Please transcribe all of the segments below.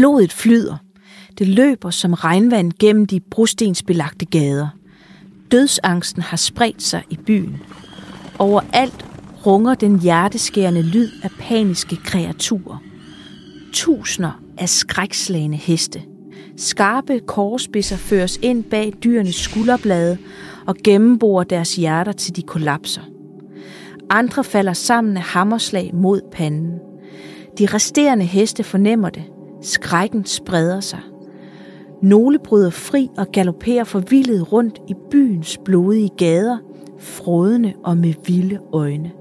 Blodet flyder. Det løber som regnvand gennem de brostensbelagte gader. Dødsangsten har spredt sig i byen. Overalt runger den hjerteskærende lyd af paniske kreaturer. Tusinder af skrækslagende heste. Skarpe korspidser føres ind bag dyrenes skulderblade og gennemborer deres hjerter til de kollapser. Andre falder sammen af hammerslag mod panden. De resterende heste fornemmer det. Skrækken spreder sig. Nogle bryder fri og galopperer forvildet rundt i byens blodige gader, frodende og med vilde øjne.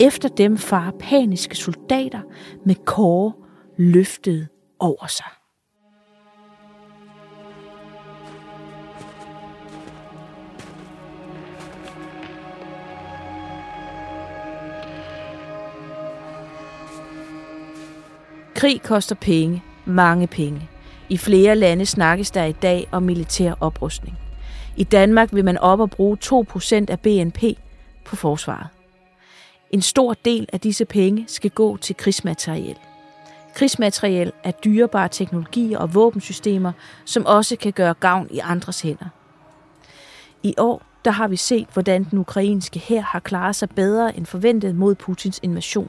Efter dem farer paniske soldater med kåre løftet over sig. Krig koster penge, mange penge. I flere lande snakkes der i dag om militær oprustning. I Danmark vil man op og bruge 2% af BNP på forsvaret. En stor del af disse penge skal gå til krigsmateriel. Krigsmateriel er dyrebare teknologier og våbensystemer, som også kan gøre gavn i andres hænder. I år der har vi set, hvordan den ukrainske hær har klaret sig bedre end forventet mod Putins invasion.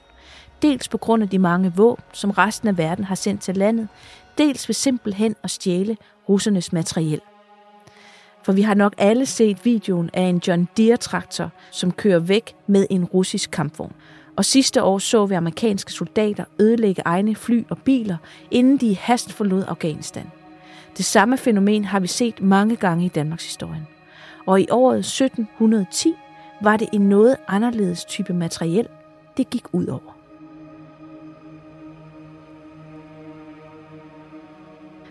Dels på grund af de mange våben, som resten af verden har sendt til landet, dels ved simpelthen at stjæle russernes materiel. For vi har nok alle set videoen af en John Deere-traktor, som kører væk med en russisk kampvogn. Og sidste år så vi amerikanske soldater ødelægge egne fly og biler, inden de hast forlod Afghanistan. Det samme fænomen har vi set mange gange i Danmarks historie. Og i året 1710 var det en noget anderledes type materiel, det gik ud over.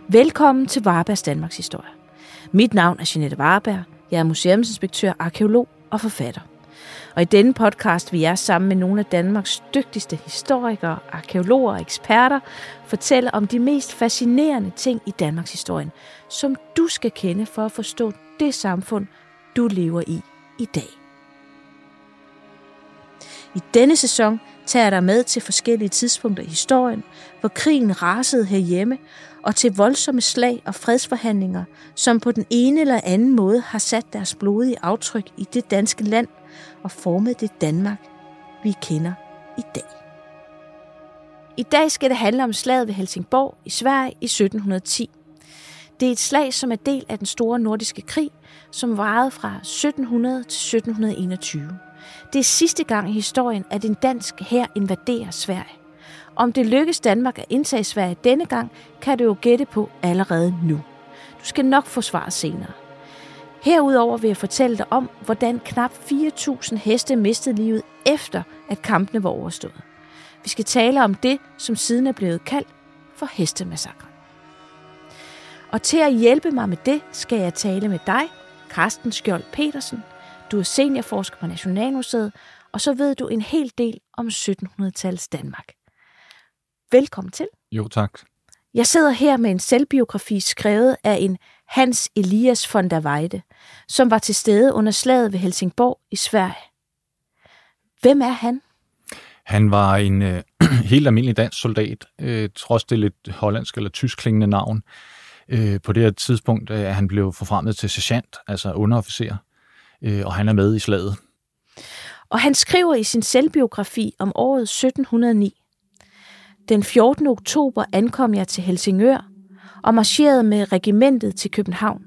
Velkommen til Varbergs Danmarks Historie. Mit navn er Jeanette Varberg. Jeg er museumsinspektør, arkeolog og forfatter. Og i denne podcast vil jeg sammen med nogle af Danmarks dygtigste historikere, arkeologer og eksperter fortælle om de mest fascinerende ting i Danmarks historie, som du skal kende for at forstå det samfund, du lever i i dag. I denne sæson tager dig med til forskellige tidspunkter i historien, hvor krigen rasede herhjemme, og til voldsomme slag og fredsforhandlinger, som på den ene eller anden måde har sat deres blodige aftryk i det danske land og formet det Danmark, vi kender i dag. I dag skal det handle om slaget ved Helsingborg i Sverige i 1710. Det er et slag, som er del af den store nordiske krig, som varede fra 1700 til 1721. Det er sidste gang i historien, at en dansk hær invaderer Sverige. Om det lykkes Danmark at indtage Sverige denne gang, kan du jo gætte på allerede nu. Du skal nok få svar senere. Herudover vil jeg fortælle dig om, hvordan knap 4.000 heste mistede livet efter, at kampene var overstået. Vi skal tale om det, som siden er blevet kaldt for hestemassakren. Og til at hjælpe mig med det, skal jeg tale med dig, Carsten Skjold Petersen. Du er seniorforsker på Nationalmuseet, og så ved du en hel del om 1700-tallets Danmark. Velkommen til. Jo, tak. Jeg sidder her med en selvbiografi skrevet af en Hans Elias von der Weide, som var til stede under slaget ved Helsingborg i Sverige. Hvem er han? Han var en øh, helt almindelig dansk soldat, øh, trods det lidt hollandsk eller tysk klingende navn. Øh, på det her tidspunkt øh, han blevet forfremmet til sergeant, altså underofficer, øh, og han er med i slaget. Og han skriver i sin selvbiografi om året 1709. Den 14. oktober ankom jeg til Helsingør og marcherede med regimentet til København.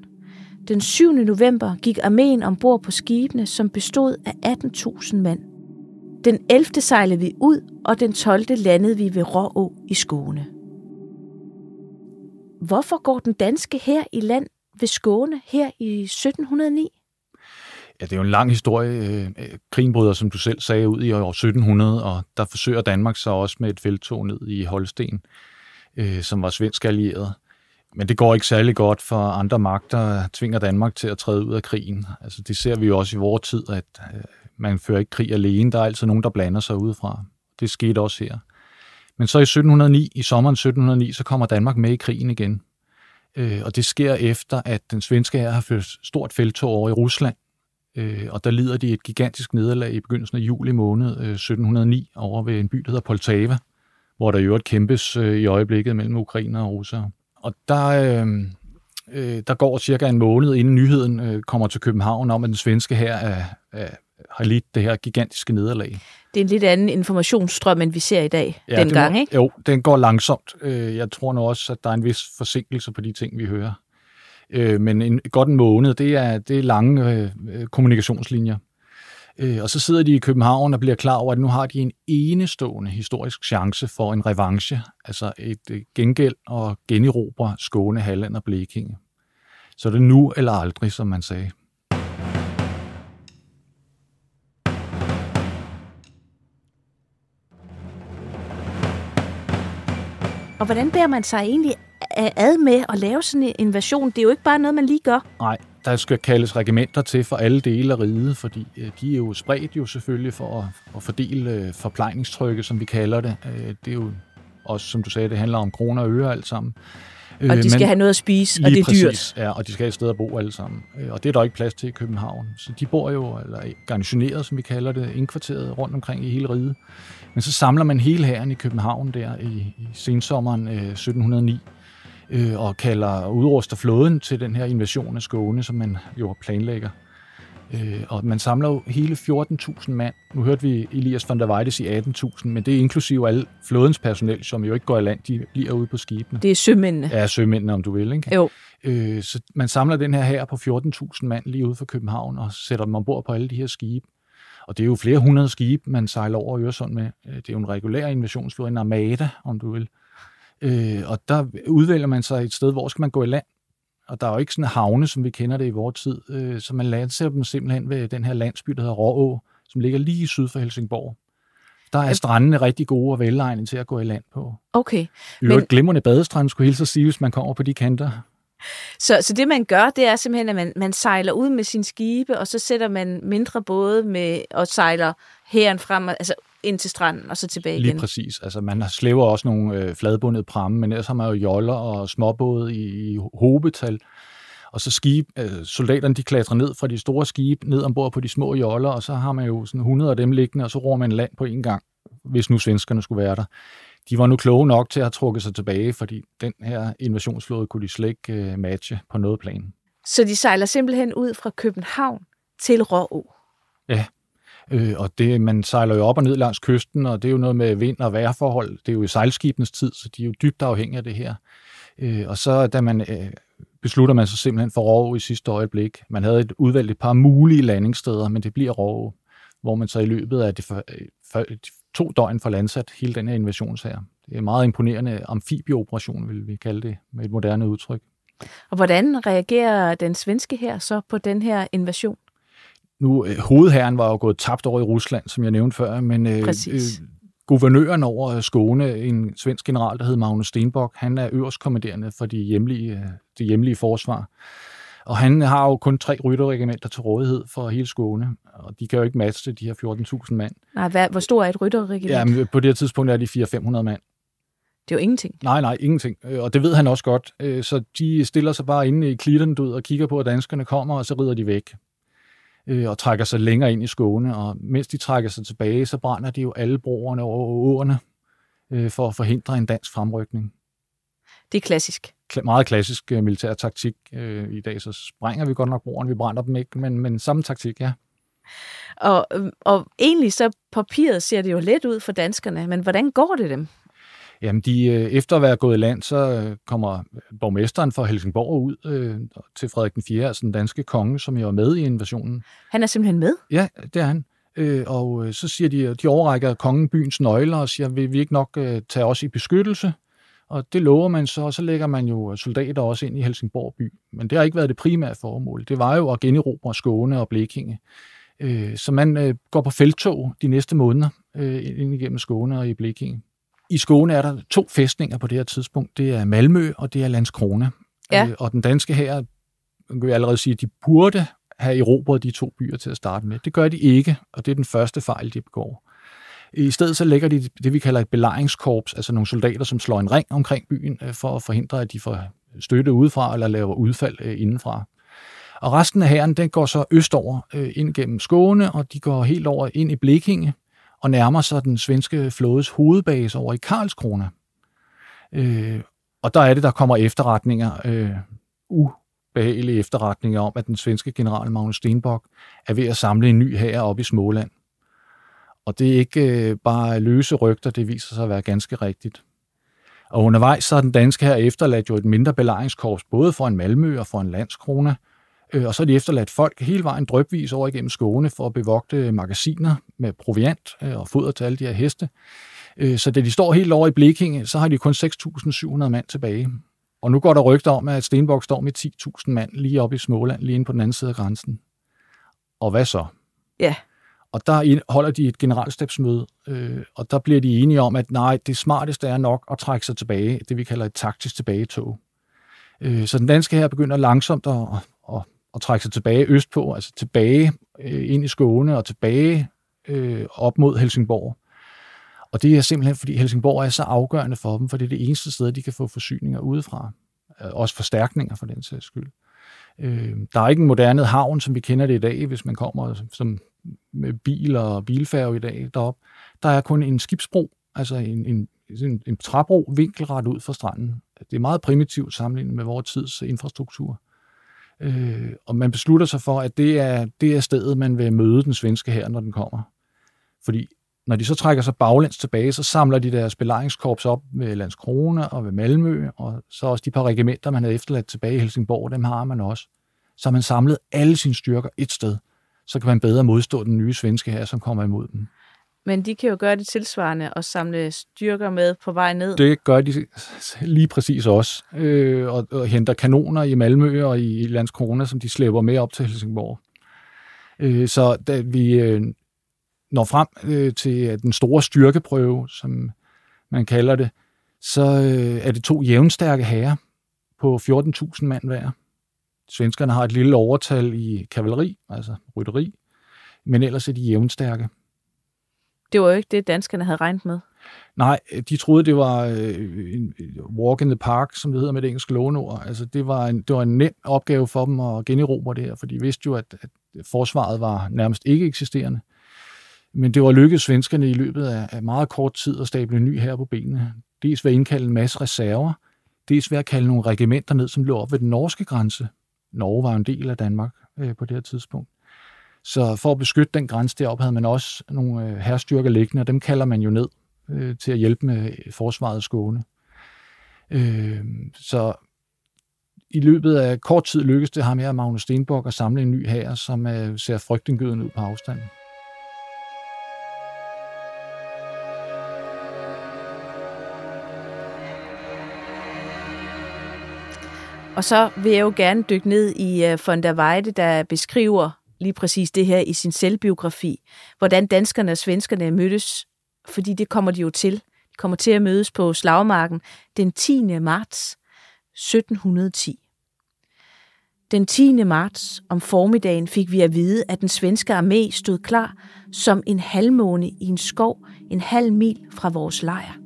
Den 7. november gik armeen ombord på skibene, som bestod af 18.000 mand. Den 11. sejlede vi ud, og den 12. landede vi ved Råå i Skåne. Hvorfor går den danske her i land ved Skåne her i 1709? Ja, det er jo en lang historie. Øh, øh, krigen bryder, som du selv sagde, ud i år 1700, og der forsøger Danmark så også med et feltog ned i Holsten, øh, som var svensk allieret. Men det går ikke særlig godt, for andre magter tvinger Danmark til at træde ud af krigen. Altså, det ser vi jo også i vores tid, at man fører ikke krig alene. Der er altid nogen, der blander sig udefra. Det skete også her. Men så i 1709, i sommeren 1709, så kommer Danmark med i krigen igen. Og det sker efter, at den svenske her har ført stort feltog over i Rusland, Øh, og der lider de et gigantisk nederlag i begyndelsen af juli måned øh, 1709 over ved en by, der hedder Poltava, hvor der i øvrigt kæmpes øh, i øjeblikket mellem ukrainer og russere. Og der, øh, øh, der går cirka en måned, inden nyheden øh, kommer til København om, at den svenske her er, er, har lidt det her gigantiske nederlag. Det er en lidt anden informationsstrøm, end vi ser i dag Ja, dengang, ikke? Jo, den går langsomt. Øh, Jeg tror nu også, at der er en vis forsinkelse på de ting, vi hører. Øh, Men en, godt en måned, det er, det er lange øh, øh, kommunikationslinjer. Øh, Og så sidder de i København og bliver klar over, at nu har de en enestående historisk chance for en revanche, altså et øh, gengæld og generobre Skåne, Halland og Blekinge. Så det er nu eller aldrig, som man sagde. Og hvordan bærer man sig egentlig ad med at lave sådan en invasion? Det er jo ikke bare noget, man lige gør. Nej, der skal kaldes regimenter til for alle dele af riget, fordi øh, de er jo spredt jo selvfølgelig for at, at fordele øh, forplejningstrykket, som vi kalder det. Øh, Det er jo også, som du sagde, det handler om kroner og øre alt sammen. Og de skal men- have noget at spise, og det er dyrt. præcis, Ja, og de skal have et sted at bo alle sammen. Og det er der ikke plads til i København. Så de bor jo, eller garnisoneret, som vi kalder det, indkvarteret rundt omkring i hele riget. Men så samler man hele hæren i København der i, i sensommeren øh, 1709, øh, og kalder udruster flåden til den her invasion af Skåne, som man jo planlægger. Øh, og man samler jo hele 14.000 mand. Nu hørte vi Elias van der Weide sige 18.000, men det er inklusive alle flådens personel, som jo ikke går i land, de bliver ude på skibene. Det er sømændene. Ja, sømændene, om du vil, ikke? Jo. Øh, så man samler den her her på 14.000 mand lige ude for København og sætter dem ombord på alle de her skibe. Og det er jo flere hundrede skibe, man sejler over Øresund med. Øh, Det er jo en regulær invasionsflåde, en armada, om du vil. Øh, og der udvælger man sig et sted, hvor skal man gå i land. Og der er jo ikke sådan havne, som vi kender det i vores tid. Øh, så man landsætter dem simpelthen ved den her landsby, der hedder Råå, som ligger lige syd for Helsingborg. Der er strandene rigtig gode og velegnede til at gå i land på. Okay. Men- øvrigt glimrende badestrand, skulle jeg hilse at sige, hvis man kommer på de kanter. Så, så det, man gør, det er simpelthen, at man, man sejler ud med sine skibe, og så sætter man mindre både med og sejler herren frem, altså ind til stranden, og så tilbage Lige igen. præcis. Altså, man har slæver også nogle øh, fladbundede pramme, men ellers har man jo joller og småbåde i, i hobetal. Og så skib, øh, soldaterne de klatrer ned fra de store skibe, ned ombord på de små joller, og så har man jo sådan 100 af dem liggende, og så roer man land på en gang, hvis nu svenskerne skulle være der. De var nu kloge nok til at have trukket sig tilbage, fordi den her invasionsflåde kunne de slet ikke øh, matche på noget plan. Så de sejler simpelthen ud fra København til Råå. Øh, og det, man sejler jo op og ned langs kysten, og det er jo noget med vind og vejrforhold. Det er jo i sejlskibenes tid, så de er jo dybt afhængige af det her. Øh, og så da man øh, beslutter man sig simpelthen for Råge i sidste øjeblik. Man havde et udvalgt et par mulige landingssteder, men det bliver Råge, hvor man så i løbet af de, for, øh, for, de to døgn får landsat hele den her invasionsherre. Det er en meget imponerende amfibieoperation, vil vi kalde det, med et moderne udtryk. Og hvordan reagerer den svenske her så på den her invasion? Nu, øh, hovedherren var jo gået tabt over i Rusland, som jeg nævnte før, men øh, øh, guvernøren over Skåne, en svensk general, der hed Magnus Stenbock, han er øverst kommanderende for de hjemlige, øh, det hjemlige forsvar. Og han har jo kun tre rytterregimenter til rådighed for hele Skåne, og de kan jo ikke matche de her 14.000 mand. Nej, hvad, hvor stor er et rytterregiment? Ja, men på det her tidspunkt er de 400-500 mand. Det er jo ingenting. Nej, nej, ingenting. Øh, Og det ved han også godt. Øh, Så de stiller sig bare inde i klitterne ud og kigger på, at danskerne kommer, og så rider de væk øh, og trækker sig længere ind i Skåne. Og mens de trækker sig tilbage, så brænder de jo alle broerne over åerne øh, for at forhindre en dansk fremrykning. Det er klassisk. Kla- Meget klassisk øh, militær taktik øh, i dag, så sprænger vi godt nok broerne, vi brænder dem ikke, men, men samme taktik, ja. Og, og egentlig så papiret ser det jo let ud for danskerne, men hvordan går det dem? Jamen, de, øh, efter at være gået i land, så øh, kommer borgmesteren fra Helsingborg ud øh, til Frederik den 4., altså den danske konge, som jo er med i invasionen. Han er simpelthen med. Ja, det er han. Øh, og øh, så siger de, de overrækker kongen byens nøgler og siger, vil vi ikke nok øh, tage os i beskyttelse? Og det lover man så, og så lægger man jo soldater også ind i Helsingborg by. Men det har ikke været det primære formål. Det var jo at generobre Skåne og Blekinge. Så man går på feltog de næste måneder ind igennem Skåne og i Blekinge. I Skåne er der to fæstninger på det her tidspunkt. Det er Malmø og det er Landskrona. Ja. Øh, og den danske her, kan vi allerede sige, at de burde have erobret de to byer til at starte med. Det gør de ikke, og det er den første fejl, de begår. I stedet så lægger de det, vi kalder et belejringskorps, altså nogle soldater, som slår en ring omkring byen øh, for at forhindre, at de får støtte udefra eller laver udfald øh, indenfra. Og resten af hæren, den går så østover øh, ind gennem Skåne, og de går helt over ind i Blekinge, og nærmer sig den svenske flådes hovedbase over i Karlskrona. Øh, og der er det, der kommer efterretninger, øh, ubehagelige efterretninger om, at den svenske general Magnus Stenbock er ved at samle en ny hær op i Småland. Og det er ikke øh, bare løse rygter, det viser sig at være ganske rigtigt. Og undervejs så er den danske her efterladt jo et mindre belejringskorps, både for en Malmø og for en landskrone. Øh, og så er de efterladt folk hele vejen drøbvis over igennem Skåne for at bevogte magasiner med proviant øh, og foder til alle de her heste. Øh, så da de står helt over i Blekinge, så har de kun 6.700 mand tilbage. Og nu går der rygter om, at Stenbok står med 10.000 mand lige oppe i Småland, lige inde på den anden side af grænsen. Og hvad så? Ja. Og der holder de et generalstabsmøde, øh, og der bliver de enige om, at nej, det smarteste er nok at trække sig tilbage, det vi kalder et taktisk tilbagetog. Øh, så den danske her begynder langsomt at, at, trække sig tilbage østpå, altså tilbage øh, ind i Skåne og tilbage øh, op mod Helsingborg. Og det er simpelthen, fordi Helsingborg er så afgørende for dem, for det er det eneste sted, de kan få forsyninger udefra. Øh, også forstærkninger for den sags skyld. Øh, der er ikke en moderne havn, som vi kender det i dag, hvis man kommer som med bil og bilfærge i dag derop. Der er kun en skibsbro, altså en, en, en, en træbro vinkelret ud fra stranden. Det er meget primitivt sammenlignet med vores tids infrastruktur. Øh, og man beslutter sig for, at det er, det er stedet, man vil møde den svenske her, når den kommer. Fordi når de så trækker sig baglæns tilbage, så samler de deres belejringskorps op ved Landskrone og ved Malmø, og så også de par regimenter, man havde efterladt tilbage i Helsingborg, dem har man også. Så har man samlet alle sine styrker et sted. Så kan man bedre modstå den nye svenske her, som kommer imod dem. Men de kan jo gøre det tilsvarende og samle styrker med på vej ned. Det gør de lige præcis også. Øh, og, og henter kanoner i Malmø og i Landskrona, som de slæber med op til Helsingborg. Øh, så da vi øh, når frem øh, til øh, den store styrkeprøve, som man kalder det, så øh, er det to jævnstærke herrer på 14.000 mand hver. Svenskerne har et lille overtal i kavaleri, altså rytteri, men ellers er de jævnstærke. Det var jo ikke det, danskerne havde regnet med. Nej, de troede, det var øh, en walk in the park, som det hedder med det engelske låneord. Altså, det var, en, det var en nem opgave for dem at generobre det her, for de vidste jo, at, at forsvaret var nærmest ikke eksisterende. Men det var lykkedes svenskerne i løbet af, af meget kort tid at stable en ny her på benene. Dels ved at indkalde en masse reserver, dels ved at kalde nogle regimenter ned, som lå op ved den norske grænse. Norge var en del af Danmark øh, på det her tidspunkt. Så for at beskytte den grænse deroppe, havde man også nogle øh, herrstyrker liggende, og dem kalder man jo ned øh, til at hjælpe med forsvaret Skåne. Øh, så i løbet af kort tid lykkedes det ham her, Magnus Stenbock, at samle en ny hær, som øh, ser frygtindgydende ud på afstanden. Og så vil jeg jo gerne dykke ned i uh, von der Weide, der beskriver lige præcis det her i sin selvbiografi. Hvordan danskerne og svenskerne mødtes, fordi det kommer de jo til. De kommer til at mødes på slagmarken den 10. marts 1710. Den 10. marts om formiddagen fik vi at vide, at den svenske armé stod klar som en halvmåne i en skov en halv mil fra vores lejr.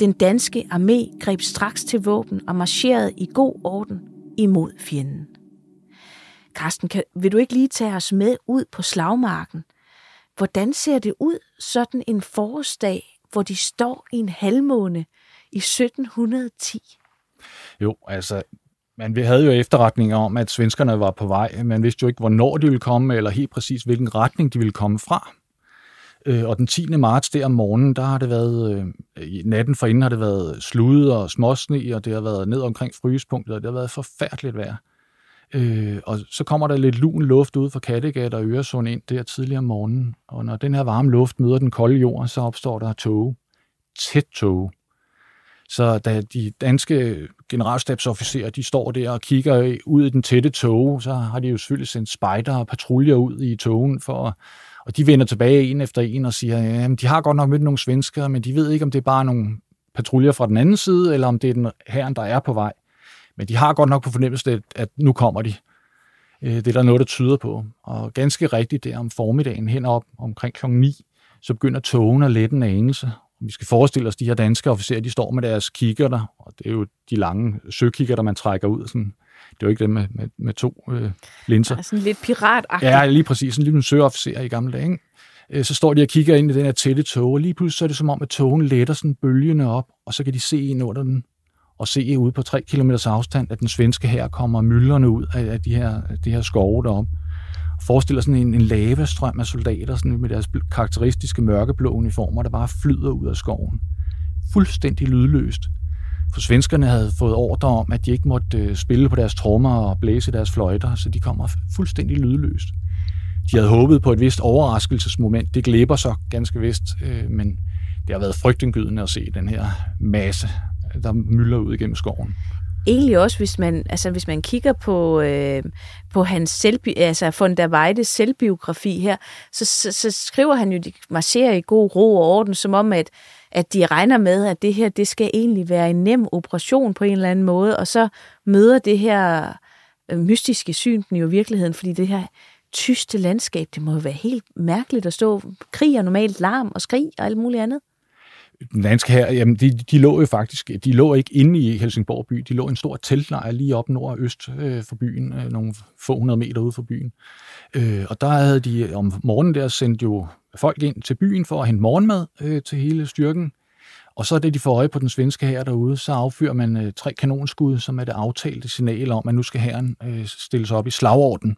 Den danske armé greb straks til våben og marcherede i god orden imod fjenden. Karsten, kan, vil du ikke lige tage os med ud på slagmarken? Hvordan ser det ud sådan en forårsdag, hvor de står i en halvmåne i 1710? Jo, altså, man vi havde jo efterretninger om, at svenskerne var på vej. Man vidste jo ikke, hvornår de ville komme, eller helt præcis, hvilken retning de ville komme fra. Øh, og den 10. marts der om morgenen, der har det været, øh, i natten forinden har det været slud og småsne, og det har været ned omkring frysepunktet, og det har været forfærdeligt vejr. Øh, og så kommer der lidt lun luft ud fra Kattegat og Øresund ind der tidligere om morgenen. Og når den her varme luft møder den kolde jord, så opstår der tåge. Tæt tåge. Så da de danske generalstabsofficerer, de står der og kigger ud i den tætte tåge, så har de jo selvfølgelig sendt spejder og patruljer ud i togen for at og de vender tilbage en efter en og siger, ja, de har godt nok mødt nogle svenskere, men de ved ikke, om det er bare nogle patruljer fra den anden side, eller om det er den herren, der er på vej. Men de har godt nok på fornemmelse, at nu kommer de. Øh, det er der noget, der tyder på. Og ganske rigtigt, der om formiddagen hen op omkring kl. 9, så begynder togen at lette en anelse. Vi skal forestille os, de her danske officerer, de står med deres kikkerter, og det er jo de lange søkikkerter, man trækker ud, sådan det er jo ikke dem med, med, med to øh, linser. Ja, sådan lidt piratagtigt. Ja, lige præcis. Sådan lidt en søofficer i gamle dage. Øh, så står de og kigger ind i den her tætte tog, og lige pludselig så er det som om, at togen letter sådan bølgene op, og så kan de se ind under den, og se ude på 3 km afstand, at den svenske her kommer myldrende ud af, de her, de her skove deroppe. Forestiller sådan en, en lavastrøm af soldater sådan med deres karakteristiske mørkeblå uniformer, der bare flyder ud af skoven. Fuldstændig lydløst. For svenskerne havde fået ordre om, at de ikke måtte øh, spille på deres trommer og blæse deres fløjter, så de kommer fuldstændig lydløst. De havde håbet på et vist overraskelsesmoment. Det glæber så ganske vist, øh, men det har været frygtindgydende at se den her masse, der mylder ud igennem skoven egentlig også, hvis man, altså, hvis man kigger på, øh, på hans selvbi, altså von der Weides selvbiografi her, så, så, så skriver han jo, de marcherer i god ro og orden, som om, at, at de regner med, at det her, det skal egentlig være en nem operation på en eller anden måde, og så møder det her øh, mystiske syn den jo i virkeligheden, fordi det her tyste landskab, det må jo være helt mærkeligt at stå. Krig er normalt larm og skrig og alt muligt andet den danske her, jamen de, de lå jo faktisk, de lå ikke inde i Helsingborg by, de lå i en stor teltlejr lige op nord og øst øh, for byen, øh, nogle få hundrede meter ude for byen. Øh, og der havde de om morgenen der sendt jo folk ind til byen for at hente morgenmad øh, til hele styrken. Og så da de får øje på den svenske her derude, så affyrer man øh, tre kanonskud, som er det aftalte signal om, at nu skal herren øh, stilles op i slagorden.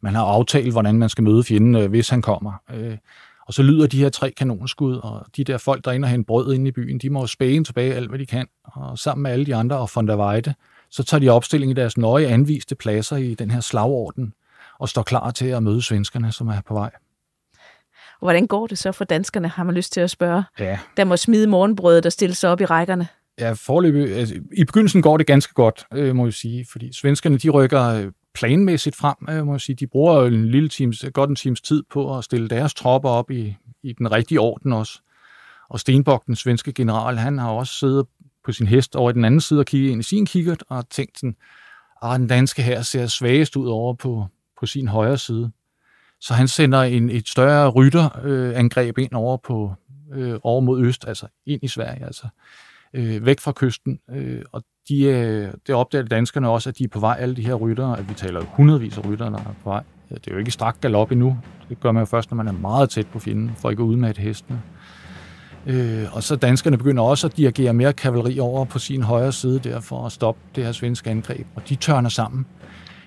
Man har aftalt, hvordan man skal møde fjenden, øh, hvis han kommer. Øh, og så lyder de her tre kanonskud, og de der folk, der er inde og hente brød inde i byen, de må jo spæge tilbage alt, hvad de kan. Og sammen med alle de andre og von der Weide, så tager de opstilling i deres nøje anviste pladser i den her slagorden, og står klar til at møde svenskerne, som er på vej. Hvordan går det så for danskerne, har man lyst til at spørge? Ja. Der må smide morgenbrødet, der stiller sig op i rækkerne. Ja, forløbet, altså, i begyndelsen går det ganske godt, øh, må jeg sige, fordi svenskerne de rykker planmæssigt frem, Jeg må jeg sige. De bruger en lille times, godt en times tid på at stille deres tropper op i, i den rigtige orden også. Og Stenbok, den svenske general, han har også siddet på sin hest over i den anden side og kigget ind i sin kikkert og tænkt sådan, at den danske her ser svagest ud over på, på sin højre side. Så han sender en, et større rytterangreb øh, ind over, på, øh, over mod øst, altså ind i Sverige, altså øh, væk fra kysten. Øh, og de, øh, det opdager danskerne også, at de er på vej, alle de her ryttere, at vi taler hundredvis af ryttere, der er på vej. Det er jo ikke strakt galop endnu. Det gør man jo først, når man er meget tæt på fjenden, for ikke at udmatte hestene. Øh, og så danskerne begynder også at dirigere mere kavaleri over på sin højre side der for at stoppe det her svenske angreb. Og de tørner sammen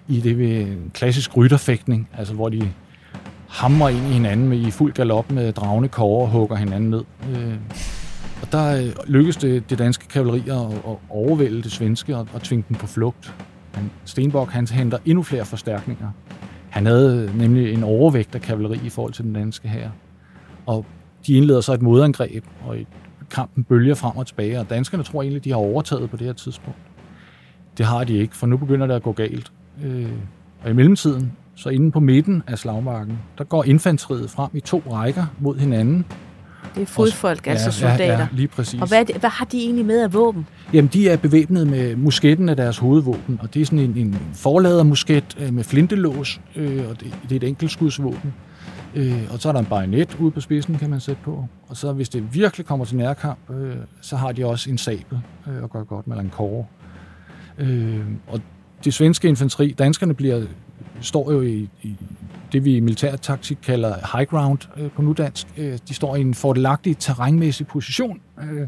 i det ved en klassisk rytterfægtning, altså hvor de hamrer ind i hinanden med i fuld galop med dragende kåre og hugger hinanden ned. Øh, og der øh, lykkedes det, det danske kavaleri at, at overvælde det svenske og, og tvinge dem på flugt. Men Stenbock han henter endnu flere forstærkninger. Han havde øh, nemlig en overvægt af kavaleri i forhold til den danske her. Og de indleder så et modangreb, og kampen bølger frem og tilbage, og danskerne tror egentlig, de har overtaget på det her tidspunkt. Det har de ikke, for nu begynder det at gå galt. Øh, og i mellemtiden, så inde på midten af slagmarken, der går infanteriet frem i to rækker mod hinanden, det er fodfolk, ja, altså soldater. Ja, ja, lige præcis. Og hvad, det, hvad har de egentlig med af våben? Jamen, de er bevæbnet med musketten af deres hovedvåben, og det er sådan en, en forlader musket øh, med flintelås, øh, og det, det er et enkeltskudsvåben. Øh, og så er der en bajonet ude på spidsen, kan man sætte på. Og så hvis det virkelig kommer til nærkamp, øh, så har de også en sabel øh, og gør godt med en kåre. Øh, og det svenske infanteri, danskerne bliver, står jo i, i det, vi i militærtaktik kalder high ground øh, på nudansk. Øh, de står i en fordelagtig terrænmæssig position, øh,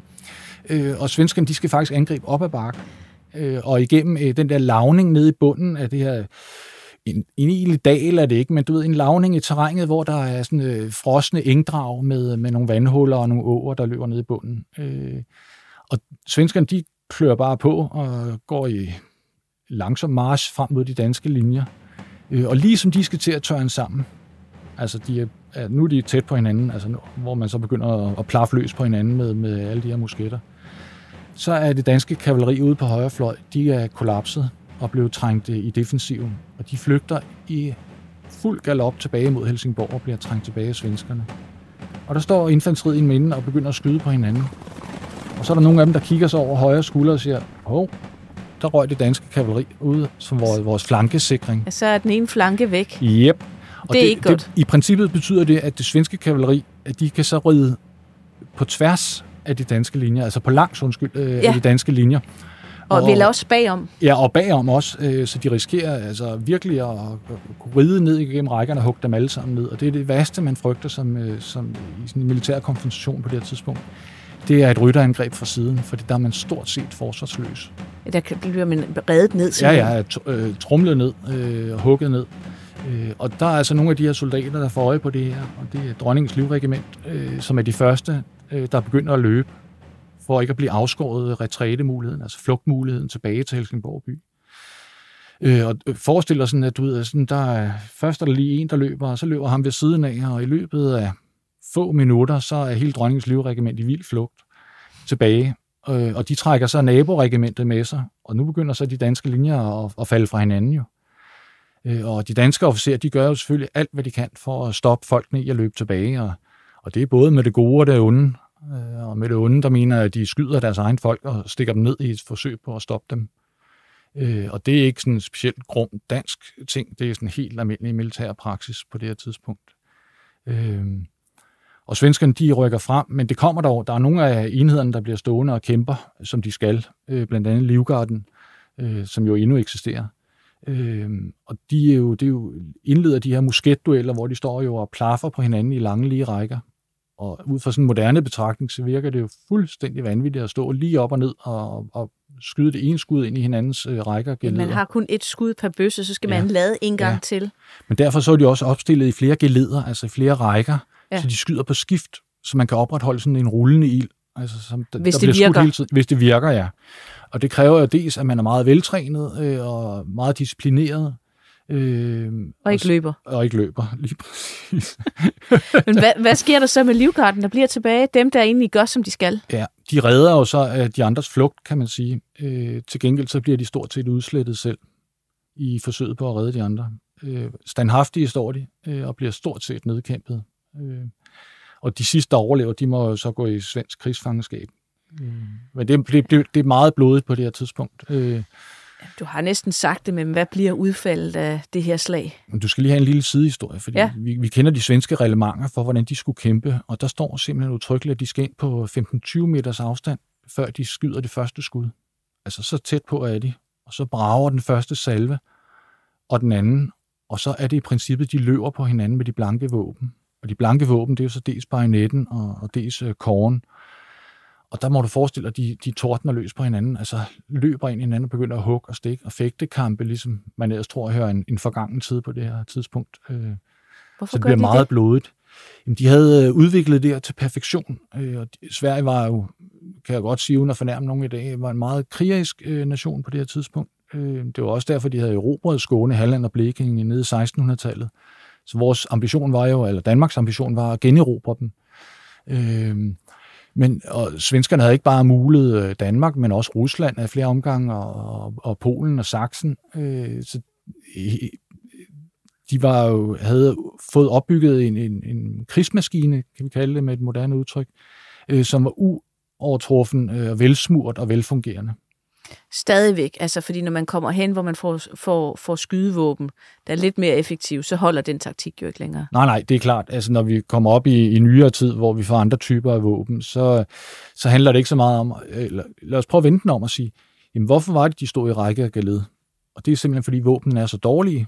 øh, og svenskerne de skal faktisk angribe op ad bakken. Øh, og igennem øh, den der lavning nede i bunden af det her en, en egentlig dal er det ikke, men du ved, en lavning i terrænet, hvor der er sådan øh, frosne engdrag med, med nogle vandhuller og nogle åer, der løber ned i bunden. Øh, og svenskerne, de klør bare på og går i langsom march frem mod de danske linjer. Øh, og lige som de skal til at tørne sammen, altså de er, nu er de tæt på hinanden, altså hvor man så begynder at, at plaffe løs på hinanden med, med alle de her musketter, så er det danske kavaleri ude på højre fløj, de er kollapset og blevet trængt øh, i defensiven, og de flygter i fuld galop tilbage mod Helsingborg og bliver trængt tilbage af svenskerne. Og der står infanteriet i en minde og begynder at skyde på hinanden. Og så er der nogle af dem, der kigger sig over højre skulder og siger, hov, der røg det danske kavaleri ud som vores, vores flankesikring. Så er den ene flanke væk. Yep. Og det er det, ikke godt. Det, I princippet betyder det, at det svenske kavaleri, at de kan så ride på tværs af de danske linjer, altså på langs, undskyld, øh, ja. af de danske linjer. Og, og vil også bagom. Ja, og bagom også, øh, så de risikerer altså virkelig at, at ride ned igennem rækkerne og hugge dem alle sammen ned. Og det er det værste, man frygter som, øh, som i sådan en militær konfrontation på det her tidspunkt. Det er et rytterangreb fra siden, for der er man stort set forsvarsløs. Der bliver man reddet ned, simpelthen. Ja, ja, øh, trumlet ned øh, og hugget ned. Øh, og der er altså nogle af de her soldater, der får øje på det her, og det er dronningens livregiment, øh, som er de første, øh, der begynder at løbe for ikke at blive afskåret retrætemuligheden, altså flugtmuligheden tilbage til Helsingborg by. Øh, og forestil dig sådan, at du ved, sådan, der er, først er der lige en, der løber, og så løber han ved siden af, og i løbet af få minutter, så er hele dronningens livregiment i vild flugt tilbage. Øh, og de trækker så naboregimentet med sig, og nu begynder så de danske linjer at, at falde fra hinanden jo. Øh, og de danske officerer, de gør jo selvfølgelig alt, hvad de kan for at stoppe folkene i at løbe tilbage, og, og det er både med det gode og det onde. Øh, og med det onde, der mener at de skyder deres egen folk og stikker dem ned i et forsøg på at stoppe dem. Øh, og det er ikke sådan en specielt grum dansk ting, det er sådan en helt almindelig militær praksis på det her tidspunkt. Øh, og svenskerne, de rykker frem, men det kommer dog. Der er nogle af enhederne, der bliver stående og kæmper, som de skal. Øh, blandt andet Livgarden, øh, som jo endnu eksisterer. Øh, og de er jo, det er jo indleder de her musketdueller, hvor de står jo og plaffer på hinanden i lange lige rækker. Og ud fra sådan en moderne betragtning, så virker det jo fuldstændig vanvittigt at stå lige op og ned og, og skyde det ene skud ind i hinandens øh, rækker. Geleder. Man har kun et skud per bøsse, så skal ja. man lade en gang ja. til. Men derfor så er de også opstillet i flere geleder, altså i flere rækker, ja. så de skyder på skift, så man kan opretholde sådan en rullende ild. Altså, som, hvis der det bliver virker. Hele tiden, hvis det virker, ja. Og det kræver jo dels, at man er meget veltrænet øh, og meget disciplineret. Øh, og ikke løber. Og ikke løber, lige præcis. Men hvad, hvad sker der så med livgarden, der bliver tilbage? Dem, der egentlig gør, som de skal? Ja, de redder jo så af de andres flugt, kan man sige. Øh, til gengæld så bliver de stort set udslettet selv i forsøget på at redde de andre. Øh, standhaftige står de, øh, og bliver stort set nedkæmpet. Øh, og de sidste, der overlever, de må så gå i svensk krigsfangenskab. Mm. Men det, det, det, det er meget blodigt på det her tidspunkt. Øh, du har næsten sagt det, men hvad bliver udfaldet af det her slag? Du skal lige have en lille sidehistorie, fordi ja. vi, vi kender de svenske reglementer for, hvordan de skulle kæmpe, og der står simpelthen utryggeligt, at de skal ind på 15-20 meters afstand, før de skyder det første skud. Altså så tæt på er de, og så brager den første salve, og den anden, og så er det i princippet, de løber på hinanden med de blanke våben. Og de blanke våben, det er jo så dels bajonetten og, og dels øh, korn. Og der må du forestille dig, at de, de tordner løs på hinanden, altså løber ind i hinanden og begynder at hugge og stikke og fægtekampe, ligesom man ellers tror, at hører en, en forgangen tid på det her tidspunkt. Øh, Hvorfor så det bliver de meget det? blodigt. Jamen, de havde øh, udviklet det her til perfektion, øh, og Sverige var jo, kan jeg godt sige, uden at fornærme nogen i dag, var en meget krigerisk nation på det her tidspunkt. det var også derfor, de havde erobret Skåne, Halland og Blekinge nede i 1600-tallet. Så vores ambition var jo, eller Danmarks ambition var at generobre dem. Øh, men og svenskerne havde ikke bare mulet øh, Danmark, men også Rusland af flere omgange, og, og Polen og Sachsen. Øh, så de var jo, havde fået opbygget en, en, en krigsmaskine, kan vi kalde det med et moderne udtryk, øh, som var uovertruffen, øh, velsmurt og velfungerende. Stadigvæk, altså fordi når man kommer hen, hvor man får, får, får skydevåben, der er lidt mere effektiv, så holder den taktik jo ikke længere. Nej, nej, det er klart. Altså når vi kommer op i, i nyere tid, hvor vi får andre typer af våben, så, så handler det ikke så meget om, øh, eller, lad os prøve at vente om og sige, jamen hvorfor var det, de stod i række og galede? Og det er simpelthen, fordi våbnene er så dårlige,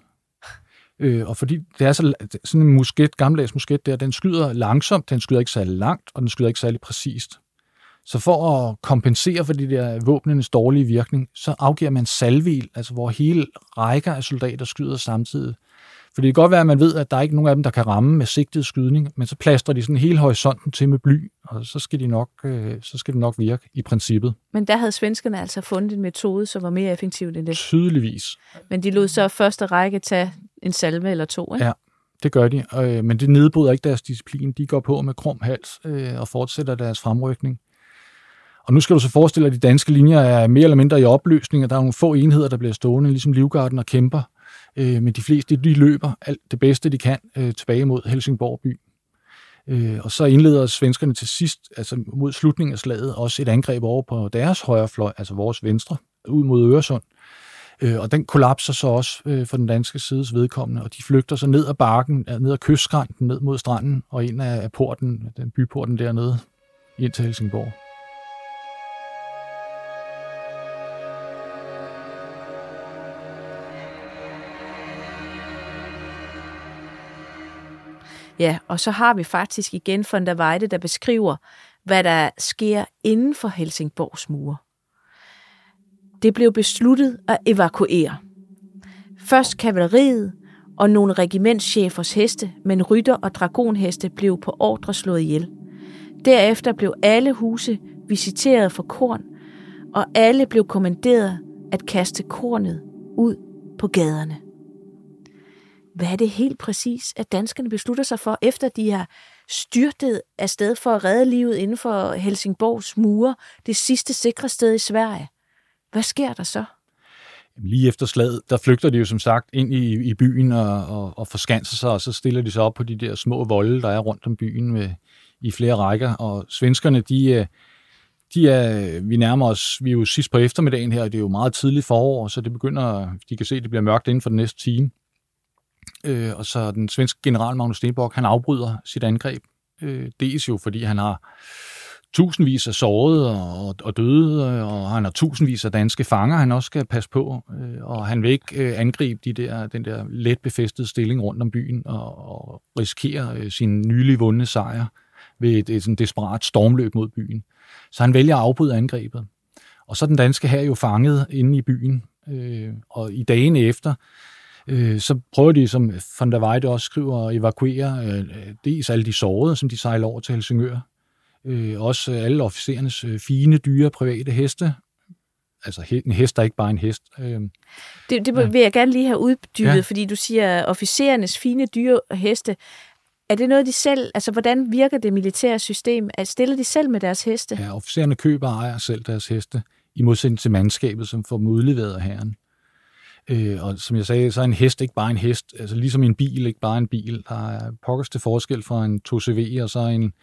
Øh, og fordi det er så, sådan en musket, gammeldags musket der, den skyder langsomt, den skyder ikke særlig langt, og den skyder ikke særlig præcist. Så for at kompensere for de der våbnenes dårlige virkning, så afgiver man salvil, altså hvor hele rækker af soldater skyder samtidig. For det kan godt være, at man ved, at der er ikke nogen af dem, der kan ramme med sigtet skydning, men så plaster de sådan hele horisonten til med bly, og så skal, de nok, øh, så skal det nok virke i princippet. Men der havde svenskerne altså fundet en metode, som var mere effektiv end det? Tydeligvis. Men de lod så første række tage en salve eller to, ikke? Ja, det gør de, øh, men det nedbryder ikke deres disciplin. De går på med krum hals øh, og fortsætter deres fremrykning. Og nu skal du så forestille dig, at de danske linjer er mere eller mindre i opløsning, og der er nogle få enheder, der bliver stående, ligesom Livgarden og kæmper. Øh, men de fleste, de løber alt det bedste, de kan, øh, tilbage mod Helsingborg by. Øh, og så indleder svenskerne til sidst, altså mod slutningen af slaget, også et angreb over på deres højre fløj, altså vores venstre, ud mod Øresund. Øh, og den kollapser så også øh, for den danske sides vedkommende, og de flygter så ned ad bakken, ned ad kystskrænten, ned mod stranden, og ind af porten, den byporten dernede, ind til Helsingborg. Ja, og så har vi faktisk igen von der Weide, der beskriver, hvad der sker inden for Helsingborgs mure. Det blev besluttet at evakuere. Først kavaleriet og nogle regimentschefers heste, men rytter og dragonheste blev på ordre slået ihjel. Derefter blev alle huse visiteret for korn, og alle blev kommanderet at kaste kornet ud på gaderne. Hvad er det helt præcis, at danskerne beslutter sig for, efter de har styrtet afsted for at redde livet inden for Helsingborgs mure, det sidste sikre sted i Sverige? Hvad sker der så? Lige efter slaget, der flygter de jo som sagt ind i, i byen og, og, og forskanser sig, og så stiller de sig op på de der små volde, der er rundt om byen med, i flere rækker. Og svenskerne, de, øh, de er, vi nærmer os, vi er jo sidst på eftermiddagen her, og det er jo meget tidligt forår, så det begynder, de kan se, at det bliver mørkt inden for den næste time. Øh, og så den svenske general Magnus Stenbock, han afbryder sit angreb. Øh, dels jo, fordi han har tusindvis af sårede og, og døde, øh, og han har tusindvis af danske fanger, han også skal passe på, øh, og han vil ikke øh, angribe de der, den der let befæstede stilling rundt om byen og, og risikere øh, sin nylig vundne sejr ved et, et sådan desperat stormløb mod byen. Så han vælger at afbryde angrebet. Og så den danske her jo fanget inde i byen, øh, og i dagene efter, øh, så prøver de, som von der Weide også skriver, at evakuere øh, dels alle de sårede, som de sejler over til Helsingør, øh, også alle officerernes øh, fine, dyre, private heste, altså en hest er ikke bare en hest. Øh, det, det vil jeg gerne lige have uddybet, ja. fordi du siger officerernes fine, dyre heste. Er det noget, de selv, altså hvordan virker det militære system? Stiller de selv med deres heste? Ja, officererne køber og ejer selv deres heste, i modsætning til mandskabet, som får dem udleveret af herren. Øh, og som jeg sagde, så er en hest ikke bare en hest, altså ligesom en bil ikke bare en bil. Der er pokkers til forskel fra en 2CV og så en,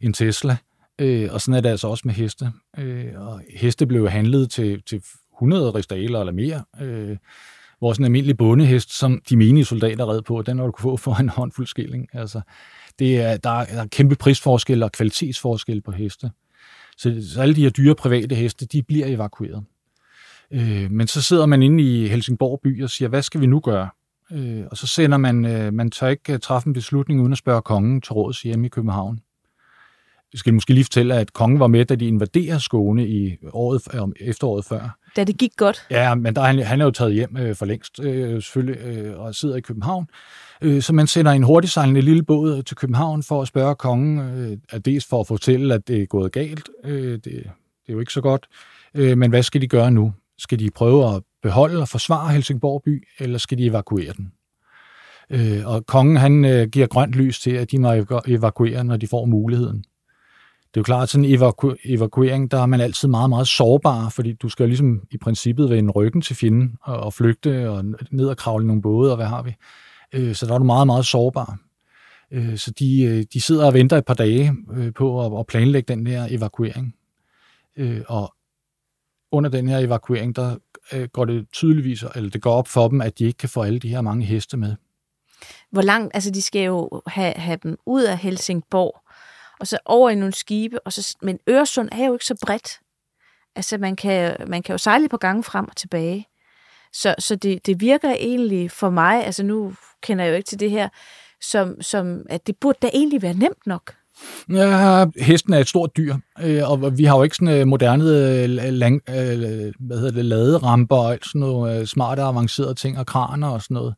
en Tesla. Øh, og sådan er det altså også med heste. Øh, og heste blev handlet til, til 100 ristaler eller mere. Øh, hvor sådan en almindelig bondehest, som de menige soldater red på, den har du kunne få for en håndfuld skilling. Altså, det er, der, er, der er kæmpe prisforskel og kvalitetsforskel på heste. Så, så alle de her dyre private heste, de bliver evakueret. Øh, men så sidder man inde i Helsingborg by og siger, hvad skal vi nu gøre? Øh, og så sender man, øh, man tør ikke træffe en beslutning uden at spørge kongen til råds hjemme i København. Jeg skal måske lige fortælle, at kongen var med, da de invaderede Skåne i året, efteråret før. Da det gik godt? Ja, men der, han, han er jo taget hjem øh, for længst, øh, selvfølgelig, øh, og sidder i København. Øh, så man sender en hurtigsejlende lille båd til København for at spørge kongen, øh, at dels for at fortælle, at det er gået galt. Øh, det, det er jo ikke så godt. Øh, men hvad skal de gøre nu? Skal de prøve at beholde og forsvare Helsingborg by, eller skal de evakuere den? Øh, og kongen han øh, giver grønt lys til, at de må evakuere, når de får muligheden. Det er jo klart, at sådan en evaku- evakuering, der er man altid meget, meget sårbar, fordi du skal ligesom i princippet vende ryggen til fjenden og, og flygte og ned og kravle nogle både, og hvad har vi. Øh, så der er du meget, meget sårbar. Øh, så de, øh, de sidder og venter et par dage øh, på at, at planlægge den her evakuering. Øh, og under den her evakuering, der øh, går det tydeligvis, eller det går op for dem, at de ikke kan få alle de her mange heste med. Hvor langt, altså de skal jo have, have dem ud af Helsingborg, og så over i nogle skibe, og så, men Øresund er jo ikke så bredt. Altså man kan, man kan jo sejle på gange frem og tilbage. Så, så det, det virker egentlig for mig, altså nu kender jeg jo ikke til det her, som, som at det burde da egentlig være nemt nok. Ja, hesten er et stort dyr, øh, og vi har jo ikke sådan øh, moderne øh, lang, hvad hedder det, laderamper og sådan noget smarte, avancerede ting og kraner og sådan noget.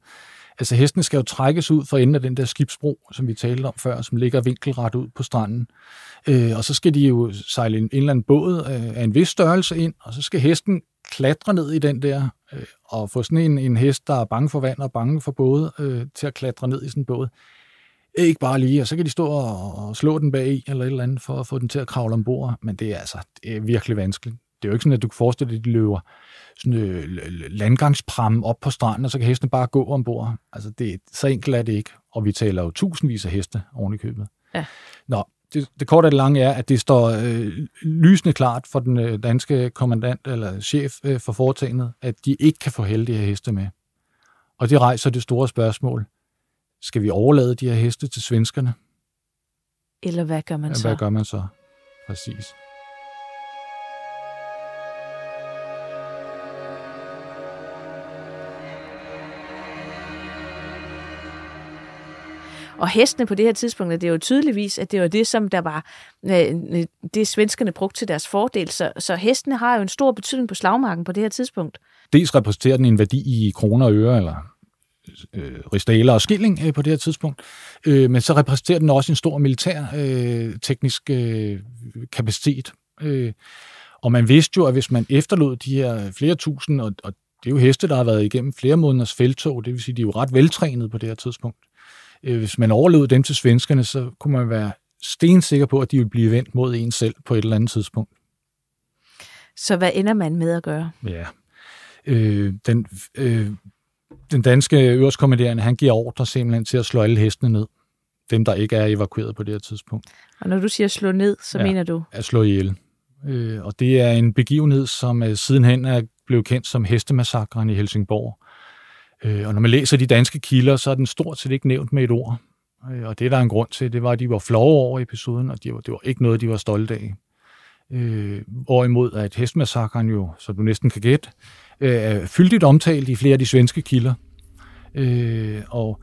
Altså hesten skal jo trækkes ud for enden af den der skibsbro, som vi talte om før, som ligger vinkelret ud på stranden. og så skal de jo sejle en, en eller anden båd af en vis størrelse ind, og så skal hesten klatre ned i den der, og få sådan en, en hest, der er bange for vand og bange for både, til at klatre ned i sådan en båd ikke bare lige, og så kan de stå og, slå den bag i, eller et eller andet, for at få den til at kravle ombord. Men det er altså det er virkelig vanskeligt. Det er jo ikke sådan, at du kan forestille dig, at de løber sådan øh, landgangspram op på stranden, og så kan hestene bare gå ombord. Altså, det, så enkelt er det ikke. Og vi taler jo tusindvis af heste oven i købet. Ja. Nå, det, det korte og det lange er, at det står øh, lysende klart for den øh, danske kommandant eller chef øh, for foretagendet, at de ikke kan få her heste med. Og det rejser det store spørgsmål. Skal vi overlade de her heste til svenskerne? Eller hvad gør man ja, så? Hvad gør man så? Præcis. Og hestene på det her tidspunkt, det er jo tydeligvis, at det var det, som der var, øh, det svenskerne brugte til deres fordel. Så, så hestene har jo en stor betydning på slagmarken på det her tidspunkt. Dels repræsenterer den en værdi i kroner og øre, eller øh, ristaler og skilling øh, på det her tidspunkt, øh, men så repræsenterer den også en stor militær øh, teknisk øh, kapacitet. Øh, og man vidste jo, at hvis man efterlod de her flere tusind, og, og det er jo heste, der har været igennem flere måneders feltog, det vil sige, de er jo ret veltrænet på det her tidspunkt. Øh, hvis man overlod dem til svenskerne, så kunne man være stensikker på, at de ville blive vendt mod en selv på et eller andet tidspunkt. Så hvad ender man med at gøre? Ja, øh, den, øh, den danske øverstkommanderende, han giver ordre simpelthen til at slå alle hestene ned. Dem, der ikke er evakueret på det her tidspunkt. Og når du siger slå ned, så ja, mener du? At slå ihjel. Øh, og det er en begivenhed, som øh, sidenhen er blevet kendt som hestemassakren i Helsingborg. Øh, og når man læser de danske kilder, så er den stort set ikke nævnt med et ord. Øh, og det der er en grund til, det var, at de var flove over episoden, og de var, det var ikke noget, de var stolte af. Øh, hvorimod at hestemassakren jo, så du næsten kan gætte, øh, fyldigt omtalt i flere af de svenske kilder. Øh, og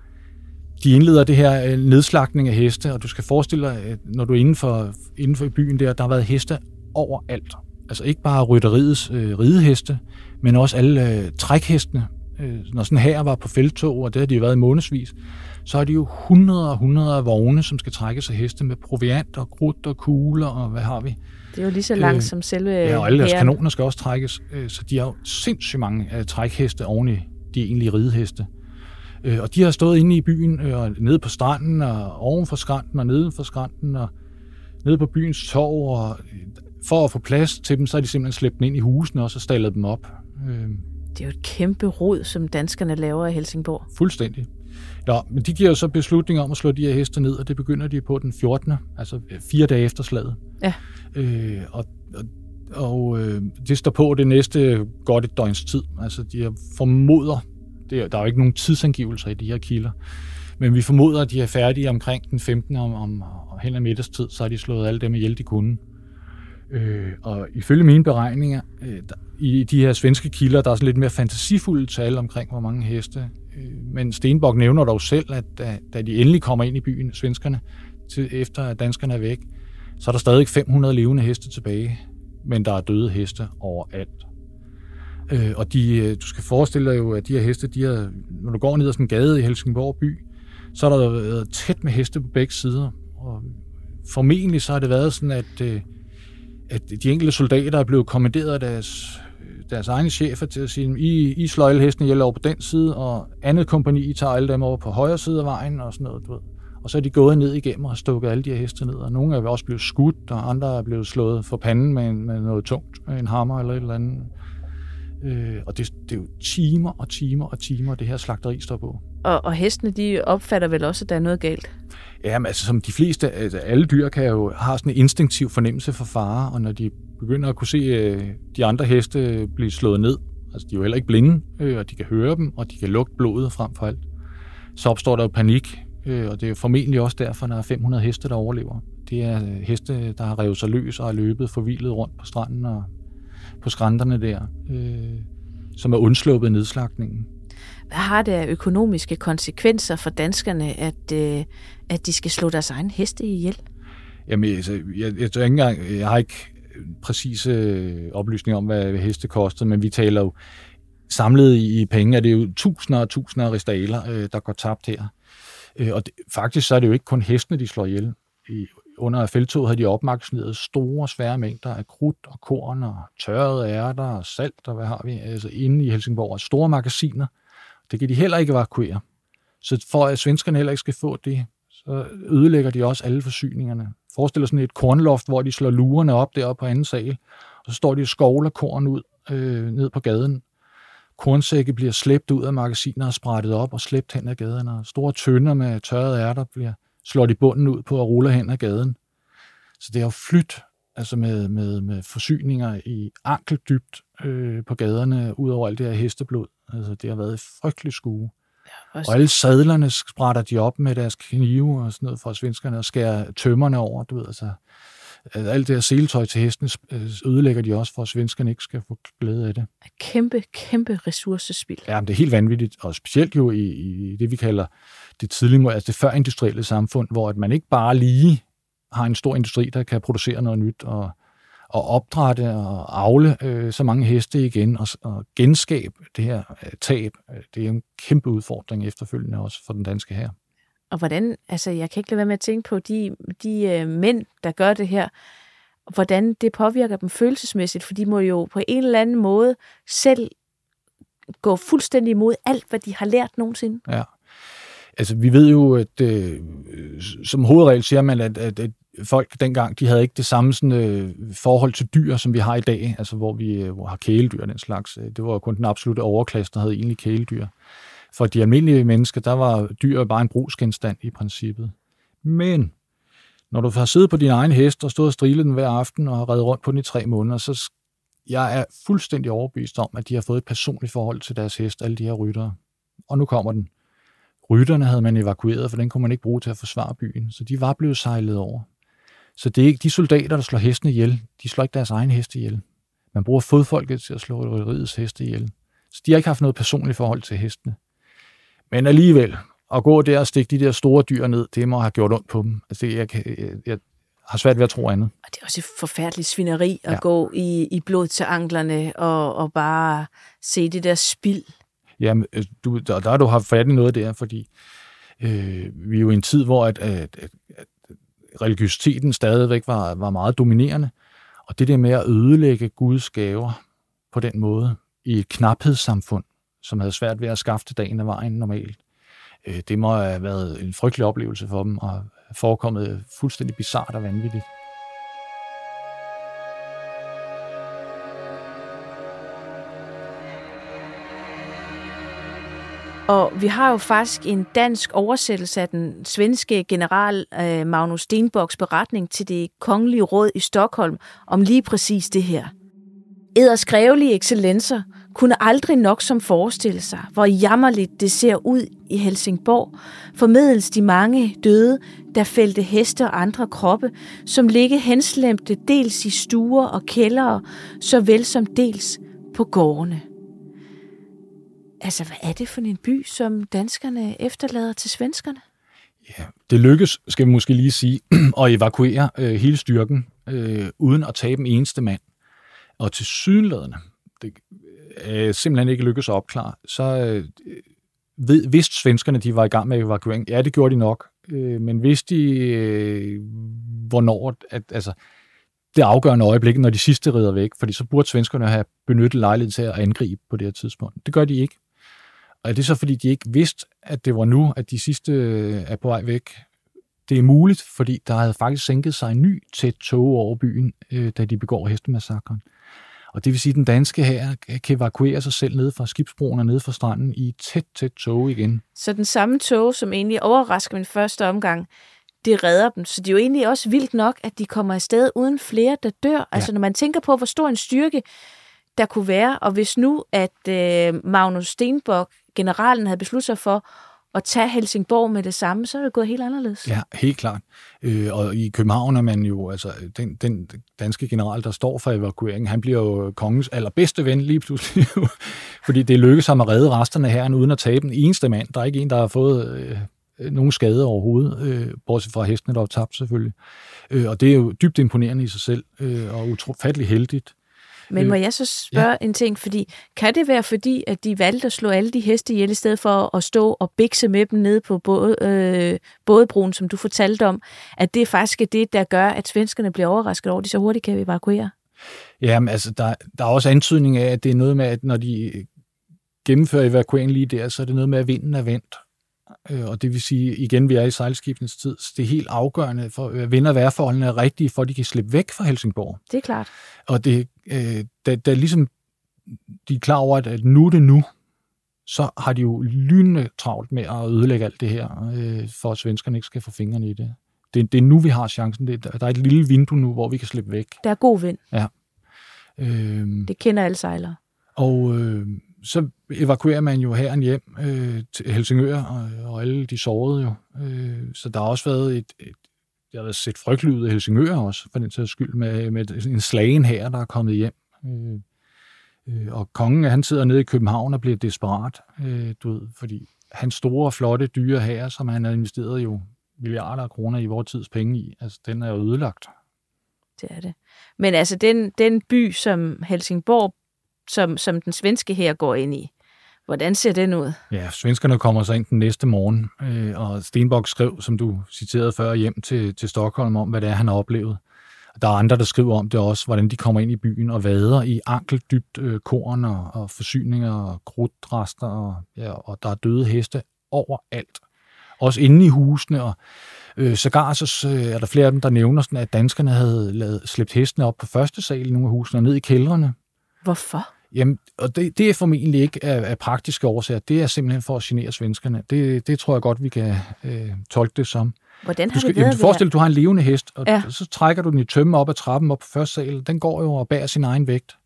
de indleder det her øh, nedslagning af heste, og du skal forestille dig, at når du er inden for, inden for byen der, der har været heste overalt. Altså ikke bare rytteriets øh, rideheste, men også alle øh, trækhestene. Øh, når sådan her var på feltog, og det har de jo været i månedsvis, så er det jo hundreder og hundreder af vogne, som skal trækkes af heste med proviant og krudt og kugler, og hvad har vi? Det er jo lige så langt øh, som selve Ja, og alle deres kanoner skal også trækkes, øh, så de har jo sindssygt mange øh, trækheste oven i de egentlige rideheste. Øh, og de har stået inde i byen, øh, og nede på stranden, og oven for skrænten, og nede for skrænten, og nede på byens torv, og for at få plads til dem, så er de simpelthen slæbt dem ind i husene, og så stallet dem op. Øh, det er jo et kæmpe rod, som danskerne laver i Helsingborg. Fuldstændig. Ja, men de giver jo så beslutning om at slå de her heste ned, og det begynder de på den 14. Altså fire dage efter slaget. Ja. Øh, og og, og øh, det står på det næste godt et døgns tid. Altså de formoder, det er, der er jo ikke nogen tidsangivelser i de her kilder, men vi formoder, at de er færdige omkring den 15. om, om hen ad middagstid, så har de slået alle dem ihjel, de kunne. Øh, og ifølge mine beregninger, øh, der, i de her svenske kilder, der er sådan lidt mere fantasifulde tal omkring, hvor mange heste. Øh, men Stenbok nævner dog selv, at da, da de endelig kommer ind i byen, svenskerne, til, efter at danskerne er væk, så er der stadig 500 levende heste tilbage, men der er døde heste overalt. Øh, og de, øh, du skal forestille dig jo, at de her heste, de er, når du går ned ad sådan en gade i Helsingborg by, så er der været tæt med heste på begge sider. Og formentlig så har det været sådan, at, øh, at de enkelte soldater er blevet kommanderet af deres, deres egne chefer til at sige, I, I slår alle hestene ihjel over på den side, og andet kompani, I tager alle dem over på højre side af vejen, og sådan noget, du ved. Og så er de gået ned igennem og stukket alle de her heste ned, og nogle er også blevet skudt, og andre er blevet slået for panden med, en, med noget tungt, en hammer eller et eller andet. Øh, og det, det er jo timer og timer og timer, det her slagteri står på. Og, og hestene, de opfatter vel også, at der er noget galt? Ja, men altså som de fleste, altså, alle dyr kan jo have sådan en instinktiv fornemmelse for fare, og når de begynder at kunne se øh, de andre heste blive slået ned, altså de er jo heller ikke blinde, øh, og de kan høre dem, og de kan lugte blodet frem for alt, så opstår der jo panik, øh, og det er formentlig også derfor, der er 500 heste, der overlever. Det er heste, der har revet sig løs og har løbet forvilet rundt på stranden og på skrænterne der, øh, som er undsluppet nedslagningen. Hvad har det af økonomiske konsekvenser for danskerne, at, øh, at de skal slå deres egen heste ihjel? Jamen, altså, jeg, jeg, jeg, ikke engang, jeg har ikke præcise øh, oplysninger om, hvad heste kostede, men vi taler jo samlet i, i penge, er det jo tusinder og tusinder af ristaler, øh, der går tabt her. Øh, og det, faktisk så er det jo ikke kun hestene, de slår ihjel. I, under feltoget havde de opmagasineret store, svære mængder af krudt og korn og tørrede ærter og salt og hvad har vi, altså inde i Helsingborg. Store magasiner. Det kan de heller ikke evakuere. Så for at svenskerne heller ikke skal få det, så ødelægger de også alle forsyningerne. Forestil dig sådan et kornloft, hvor de slår lurerne op deroppe på anden sal, og så står de og skovler korn ud øh, ned på gaden. Kornsække bliver slæbt ud af magasiner og sprættet op og slæbt hen ad gaden, og store tønder med tørrede ærter bliver slået i bunden ud på og ruller hen ad gaden. Så det er jo flyt altså med, med, med forsyninger i ankeldybt øh, på gaderne, ud over alt det her hesteblod. Altså, det har været et frygteligt skue. Ja, og alle sadlerne sprætter de op med deres knive og sådan noget for svenskerne og skærer tømmerne over, du ved, altså alt det her seletøj til hesten øh, ødelægger de også, for at svenskerne ikke skal få glæde af det. Kæmpe, kæmpe ressourcespil. Ja, men det er helt vanvittigt, og specielt jo i, i det, vi kalder det tidlige, altså det førindustrielle samfund, hvor at man ikke bare lige har en stor industri, der kan producere noget nyt og, og opdrætte og afle øh, så mange heste igen og, og genskabe det her øh, tab. Det er en kæmpe udfordring efterfølgende også for den danske her. Og hvordan, altså jeg kan ikke lade være med at tænke på de, de øh, mænd, der gør det her, hvordan det påvirker dem følelsesmæssigt, for de må jo på en eller anden måde selv gå fuldstændig imod alt, hvad de har lært nogensinde. Ja. Altså, vi ved jo, at øh, som hovedregel siger man, at, at, at folk dengang, de havde ikke det samme sådan, øh, forhold til dyr, som vi har i dag, altså hvor vi øh, hvor har kæledyr og den slags. Øh, det var jo kun den absolute overklasse, der havde egentlig kæledyr. For de almindelige mennesker, der var dyr bare en brugsgenstand i princippet. Men når du har siddet på din egen hest og stået og strilet den hver aften og har reddet rundt på den i tre måneder, så jeg er fuldstændig overbevist om, at de har fået et personligt forhold til deres hest, alle de her ryttere. Og nu kommer den. Rytterne havde man evakueret, for den kunne man ikke bruge til at forsvare byen, så de var blevet sejlet over. Så det er ikke de soldater, der slår hestene ihjel. De slår ikke deres egen heste ihjel. Man bruger fodfolket til at slå rytteriets heste ihjel. Så de har ikke haft noget personligt forhold til hestene. Men alligevel, at gå der og stikke de der store dyr ned, det må have gjort ondt på dem. Altså, jeg, jeg, jeg har svært ved at tro andet. Og det er også et forfærdeligt svineri at ja. gå i, i blod til anklerne og, og bare se det der spild. Jamen, øh, du, der, der har du haft fat i noget der, fordi øh, vi er jo i en tid, hvor at, at, at, at religiøsiteten stadigvæk var, var meget dominerende. Og det der med at ødelægge Guds gaver på den måde i et knaphedssamfund, som havde svært ved at skaffe dagen af vejen normalt, øh, det må have været en frygtelig oplevelse for dem, og forekommet fuldstændig bizart og vanvittigt. Og vi har jo faktisk en dansk oversættelse af den svenske general øh, Magnus Stenbocks beretning til det kongelige råd i Stockholm om lige præcis det her. Eders grævelige excellencer kunne aldrig nok som forestille sig, hvor jammerligt det ser ud i Helsingborg, formedels de mange døde, der fældte heste og andre kroppe, som ligge henslemte dels i stuer og kældere, såvel som dels på gårdene. Altså, hvad er det for en by, som danskerne efterlader til svenskerne? Ja, det lykkes, skal vi måske lige sige, at evakuere øh, hele styrken, øh, uden at tabe en eneste mand. Og til sydenladende, det øh, simpelthen ikke lykkes at opklare, så øh, ved, vidste svenskerne, de var i gang med evakuering. Ja, det gjorde de nok. Øh, men vidste de, øh, hvornår, at, altså, det afgørende øjeblik, når de sidste rider væk, fordi så burde svenskerne have benyttet lejligheden til at angribe på det her tidspunkt. Det gør de ikke. Og er det så, fordi de ikke vidste, at det var nu, at de sidste øh, er på vej væk? Det er muligt, fordi der havde faktisk sænket sig en ny tæt tog over byen, øh, da de begår hestemassakren. Og det vil sige, at den danske her kan evakuere sig selv ned fra skibsbroen og ned fra stranden i tæt, tæt tog igen. Så den samme tog, som egentlig overrasker min første omgang, det redder dem. Så det er jo egentlig også vildt nok, at de kommer afsted uden flere, der dør. Ja. Altså når man tænker på, hvor stor en styrke der kunne være, og hvis nu, at øh, Magnus Stenbock, generalen, havde besluttet sig for at tage Helsingborg med det samme, så er det gået helt anderledes. Ja, helt klart. Øh, og i København er man jo, altså den, den danske general, der står for evakueringen, han bliver jo kongens allerbedste ven lige pludselig, fordi det lykkedes ham at redde resterne her, uden at tabe en eneste mand. Der er ikke en, der har fået øh, øh, nogen skade overhovedet, øh, bortset fra hestene, der var tabt selvfølgelig. Øh, og det er jo dybt imponerende i sig selv, øh, og utrofattelig heldigt. Men må jeg så spørge ja. en ting, fordi kan det være fordi, at de valgte at slå alle de heste ihjel, i stedet for at stå og bikse med dem nede på både, øh, bådebroen, som du fortalte om, at det faktisk er det, der gør, at svenskerne bliver overrasket over, at de så hurtigt kan evakuere? Jamen, altså, der, der er også antydning af, at det er noget med, at når de gennemfører evakueringen lige der, så er det noget med, at vinden er vendt. Øh, og det vil sige, igen, vi er i sejlskibens tid, så det er helt afgørende for, at vind- og vejrforholdene er rigtige, for at de kan slippe væk fra Helsingborg. Det er klart. Og det, øh, da, da ligesom de er klar over, at nu er det nu, så har de jo lynende travlt med at ødelægge alt det her, øh, for at svenskerne ikke skal få fingrene i det. Det, det er nu, vi har chancen. Det, der er et lille vindue nu, hvor vi kan slippe væk. Der er god vind. Ja. Øh, det kender alle sejlere. Og øh, så evakuerer man jo herren hjem øh, til Helsingør, og, og alle de sårede jo. Øh, så der har også været et, et jeg har set frygtelig ud af Helsingør også, for den sags skyld, med, med en slagen her, der er kommet hjem. Øh, øh, og kongen, han sidder nede i København og bliver desperat, øh, du ved, fordi hans store, flotte, dyre her, som han havde investeret jo milliarder af kroner i vores tids penge i, altså den er jo ødelagt. Det er det. Men altså den, den by, som Helsingborg, som, som den svenske her går ind i, hvordan ser den ud? Ja, svenskerne kommer så ind den næste morgen, øh, og Stenbok skrev, som du citerede før, hjem til, til Stockholm om, hvad det er, han har oplevet. Der er andre, der skriver om det også, hvordan de kommer ind i byen og vader i ankeldybt øh, korn og, og forsyninger og krudtrester, og, ja, og der er døde heste overalt. Også inde i husene, og øh, sågar så øh, er der flere af dem, der nævner, sådan, at danskerne havde lavet, slæbt hestene op på første sal i nogle af husene og ned i kældrene. Hvorfor? Jamen, og det, det er formentlig ikke af, af praktiske årsager. Det er simpelthen for at genere svenskerne. Det, det tror jeg godt, vi kan øh, tolke det som. Hvordan har Du, skal, det været? jamen, du forestiller, at du har en levende hest, og Ja. så trækker du den i tømme op ad trappen op på første sal. Den går jo og bærer sin egen vægt.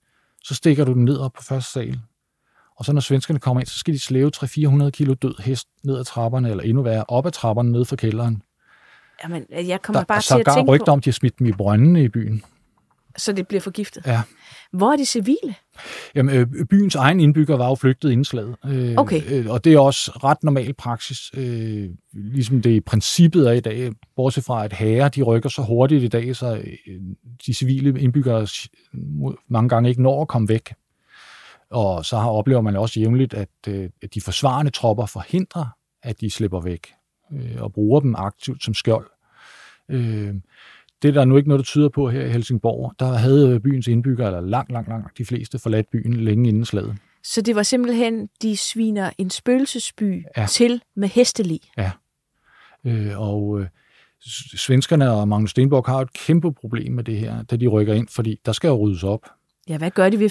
Så stikker du den ned op på første sal. Og så når svenskerne kommer ind, så skal de slæve 300-400 kilo død hest ned ad trapperne, eller endnu værre, op ad trapperne ned fra kælderen. Jamen, jeg kommer Der bare til at tænke rygter på, om, at de har smidt dem i brøndene i byen. Så det bliver forgiftet. Ja. Hvor er de civile? Jamen, øh, byens egen indbygger var jo flygtet inden slaget. Øh, Okay. Øh, og det er også ret normal praksis, øh, ligesom det i princippet er i dag, bortset fra at herrer, de rykker så hurtigt i dag, så øh, de civile indbyggere mange gange ikke når at komme væk. Og så har, oplever man også jævnligt, at, øh, at de forsvarende tropper forhindrer, at de slipper væk, øh, og bruger dem aktivt som skjold. Øh, det er der nu ikke noget, der tyder på her i Helsingborg. Der havde byens indbyggere, eller langt, langt, langt de fleste, forladt byen længe inden slaget. Så det var simpelthen, de sviner en spøgelsesby ja. Ja. til med hestelig. Øh, og øh, svenskerne og Magnus Stenborg har et kæmpe problem med det her, da de rykker ind, fordi der skal jo ryddes op. Ja, hvad gør de ved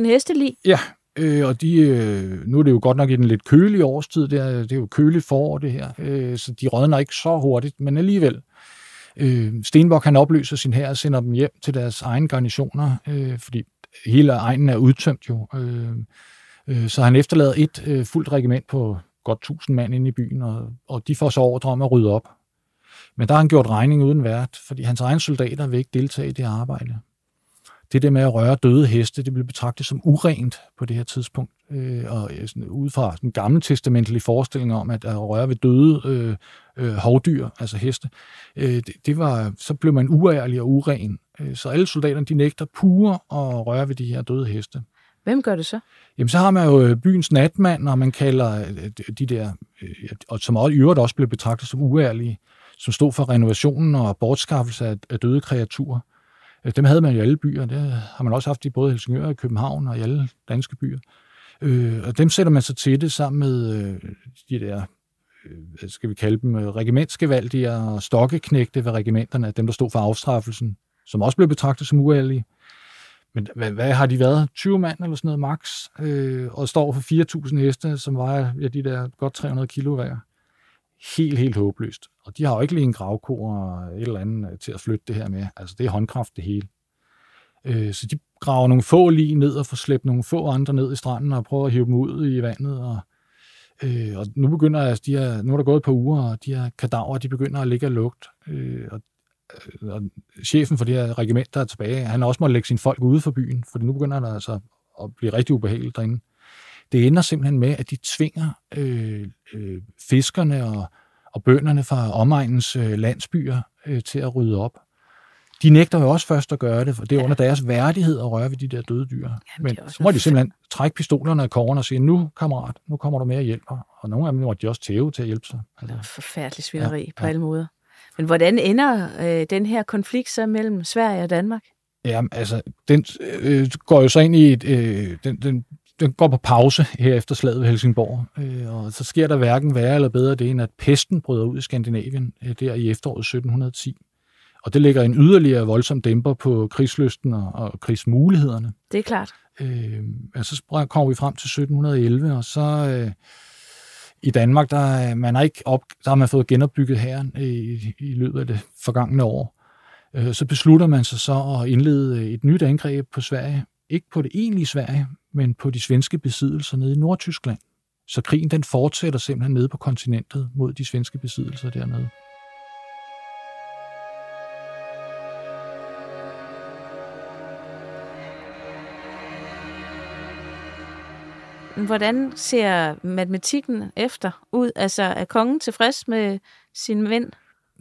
4.000 hestelig? Ja, øh, og de, øh, nu er det jo godt nok i den lidt kølige årstid, det er, det er jo køligt forår det her, øh, så de rådner ikke så hurtigt, men alligevel. Øh, Stenbock han opløser sin her og sender dem hjem til deres egne garnisoner, øh, fordi hele egnen er udtømt jo. Øh, øh, så han efterlader et øh, fuldt regiment på godt 1000 mand inde i byen, og, og de får så ordre om at rydde op. Men der har han gjort regning uden vært, fordi hans egne soldater vil ikke deltage i det arbejde. Det der med at røre døde heste, det blev betragtet som urent på det her tidspunkt. Øh, og øh, sådan, ud fra den gamle testamentlige forestilling om, at at røre ved døde øh, øh, hovdyr, altså heste, øh, det, det var, så blev man uærlig og uren. Øh, så alle soldaterne, de nægter pure at røre ved de her døde heste. Hvem gør det så? Jamen, så har man jo byens natmand, og man kalder de der, og som også, i øvrigt også blev betragtet som uærlige, som stod for renovationen og bortskaffelse af, af døde kreaturer. Øh, dem havde man i alle byer. Det har man også haft i både Helsingør og København og i alle danske byer. Øh, og dem sætter man så til det sammen med øh, de der, øh, hvad skal vi kalde dem, øh, regimentsgevaldige og stokkeknægte ved regimenterne, dem der stod for afstraffelsen, som også blev betragtet som uærlige. Men hvad, hvad har de været? 20 mand eller sådan noget max, øh, og står for 4.000 heste, som vejer ja, de der godt 300 kilo hver. Helt, helt håbløst. Og de har jo ikke lige en gravko og et eller andet øh, til at flytte det her med. Altså, det er håndkraft det hele. Øh, så de graver nogle få lige ned og får slæbt nogle få andre ned i stranden og prøver at hive dem ud i vandet. Og, øh, og nu begynder altså, de er, nu er der gået et par uger, og de her kadaver, de begynder at ligge og lugt. Øh, og, øh, og chefen for det her regiment, der er tilbage, han har også måttet lægge sine folk ude for byen, for nu begynder der altså at blive rigtig ubehageligt derinde. Det ender simpelthen med, at de tvinger øh, øh, fiskerne og, og bønderne fra omegnens øh, landsbyer øh, til at rydde op. De nægter jo også først at gøre det, for det er Ja. under deres værdighed at røre ved de der døde dyr. Men er også så må de simpelthen trække pistolerne af kåren og sige, nu kammerat, nu kommer du med og hjælper. Og nogle af dem måtte de også tæve til at hjælpe sig. Altså, Forfærdelig svineri ja, Ja, på ja. alle måder. Men hvordan ender øh, den her konflikt så mellem Sverige og Danmark? Ja, altså, den øh, går jo så ind i et, øh, den, den, den går på pause her efter slaget ved Helsingborg, øh, og så sker der hverken værre eller bedre det, end at pesten bryder ud i Skandinavien øh, der i efteråret 1710. Og det lægger en yderligere voldsom dæmper på krigslysten og, og krigsmulighederne. Det er klart. Øh, altså, så kommer vi frem til 1711, og så øh, i Danmark, der, er man har ikke op, der har man fået genopbygget herren i, i løbet af det forgangne år. Øh, så beslutter man sig så at indlede et nyt angreb på Sverige. Ikke på det egentlige Sverige, men på de svenske besiddelser nede i Nordtyskland. Så krigen den fortsætter simpelthen nede på kontinentet mod de svenske besiddelser dernede. hvordan ser matematikken efter ud? Altså, er kongen tilfreds med sin mænd?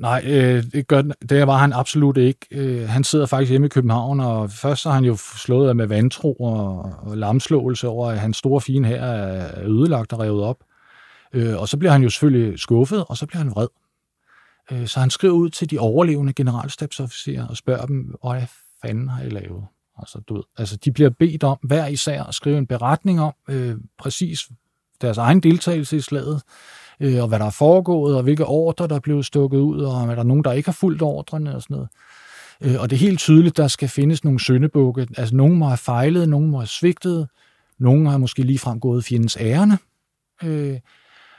Nej, øh, det, gør, det var han absolut ikke. Øh, han sidder faktisk hjemme i København, og først så har han jo slået med vantro og, og lamslåelse over, at hans store fine her er ødelagt og revet op. Øh, og så bliver han jo selvfølgelig skuffet, og så bliver han vred. Øh, så han skriver ud til de overlevende generalstabsofficerer og spørger dem, hvad fanden har I lavet? Altså, du ved, altså, de bliver bedt om hver især at skrive en beretning om øh, præcis deres egen deltagelse i slaget, øh, og hvad der er foregået, og hvilke ordre, der er blevet stukket ud, og er der nogen, der ikke har fulgt ordrene og sådan noget. Øh, og det er helt tydeligt, der skal findes nogle søndebukke. Altså, nogen må have fejlet, nogen må have svigtet, nogen har måske ligefrem gået fjendens ærende. Øh,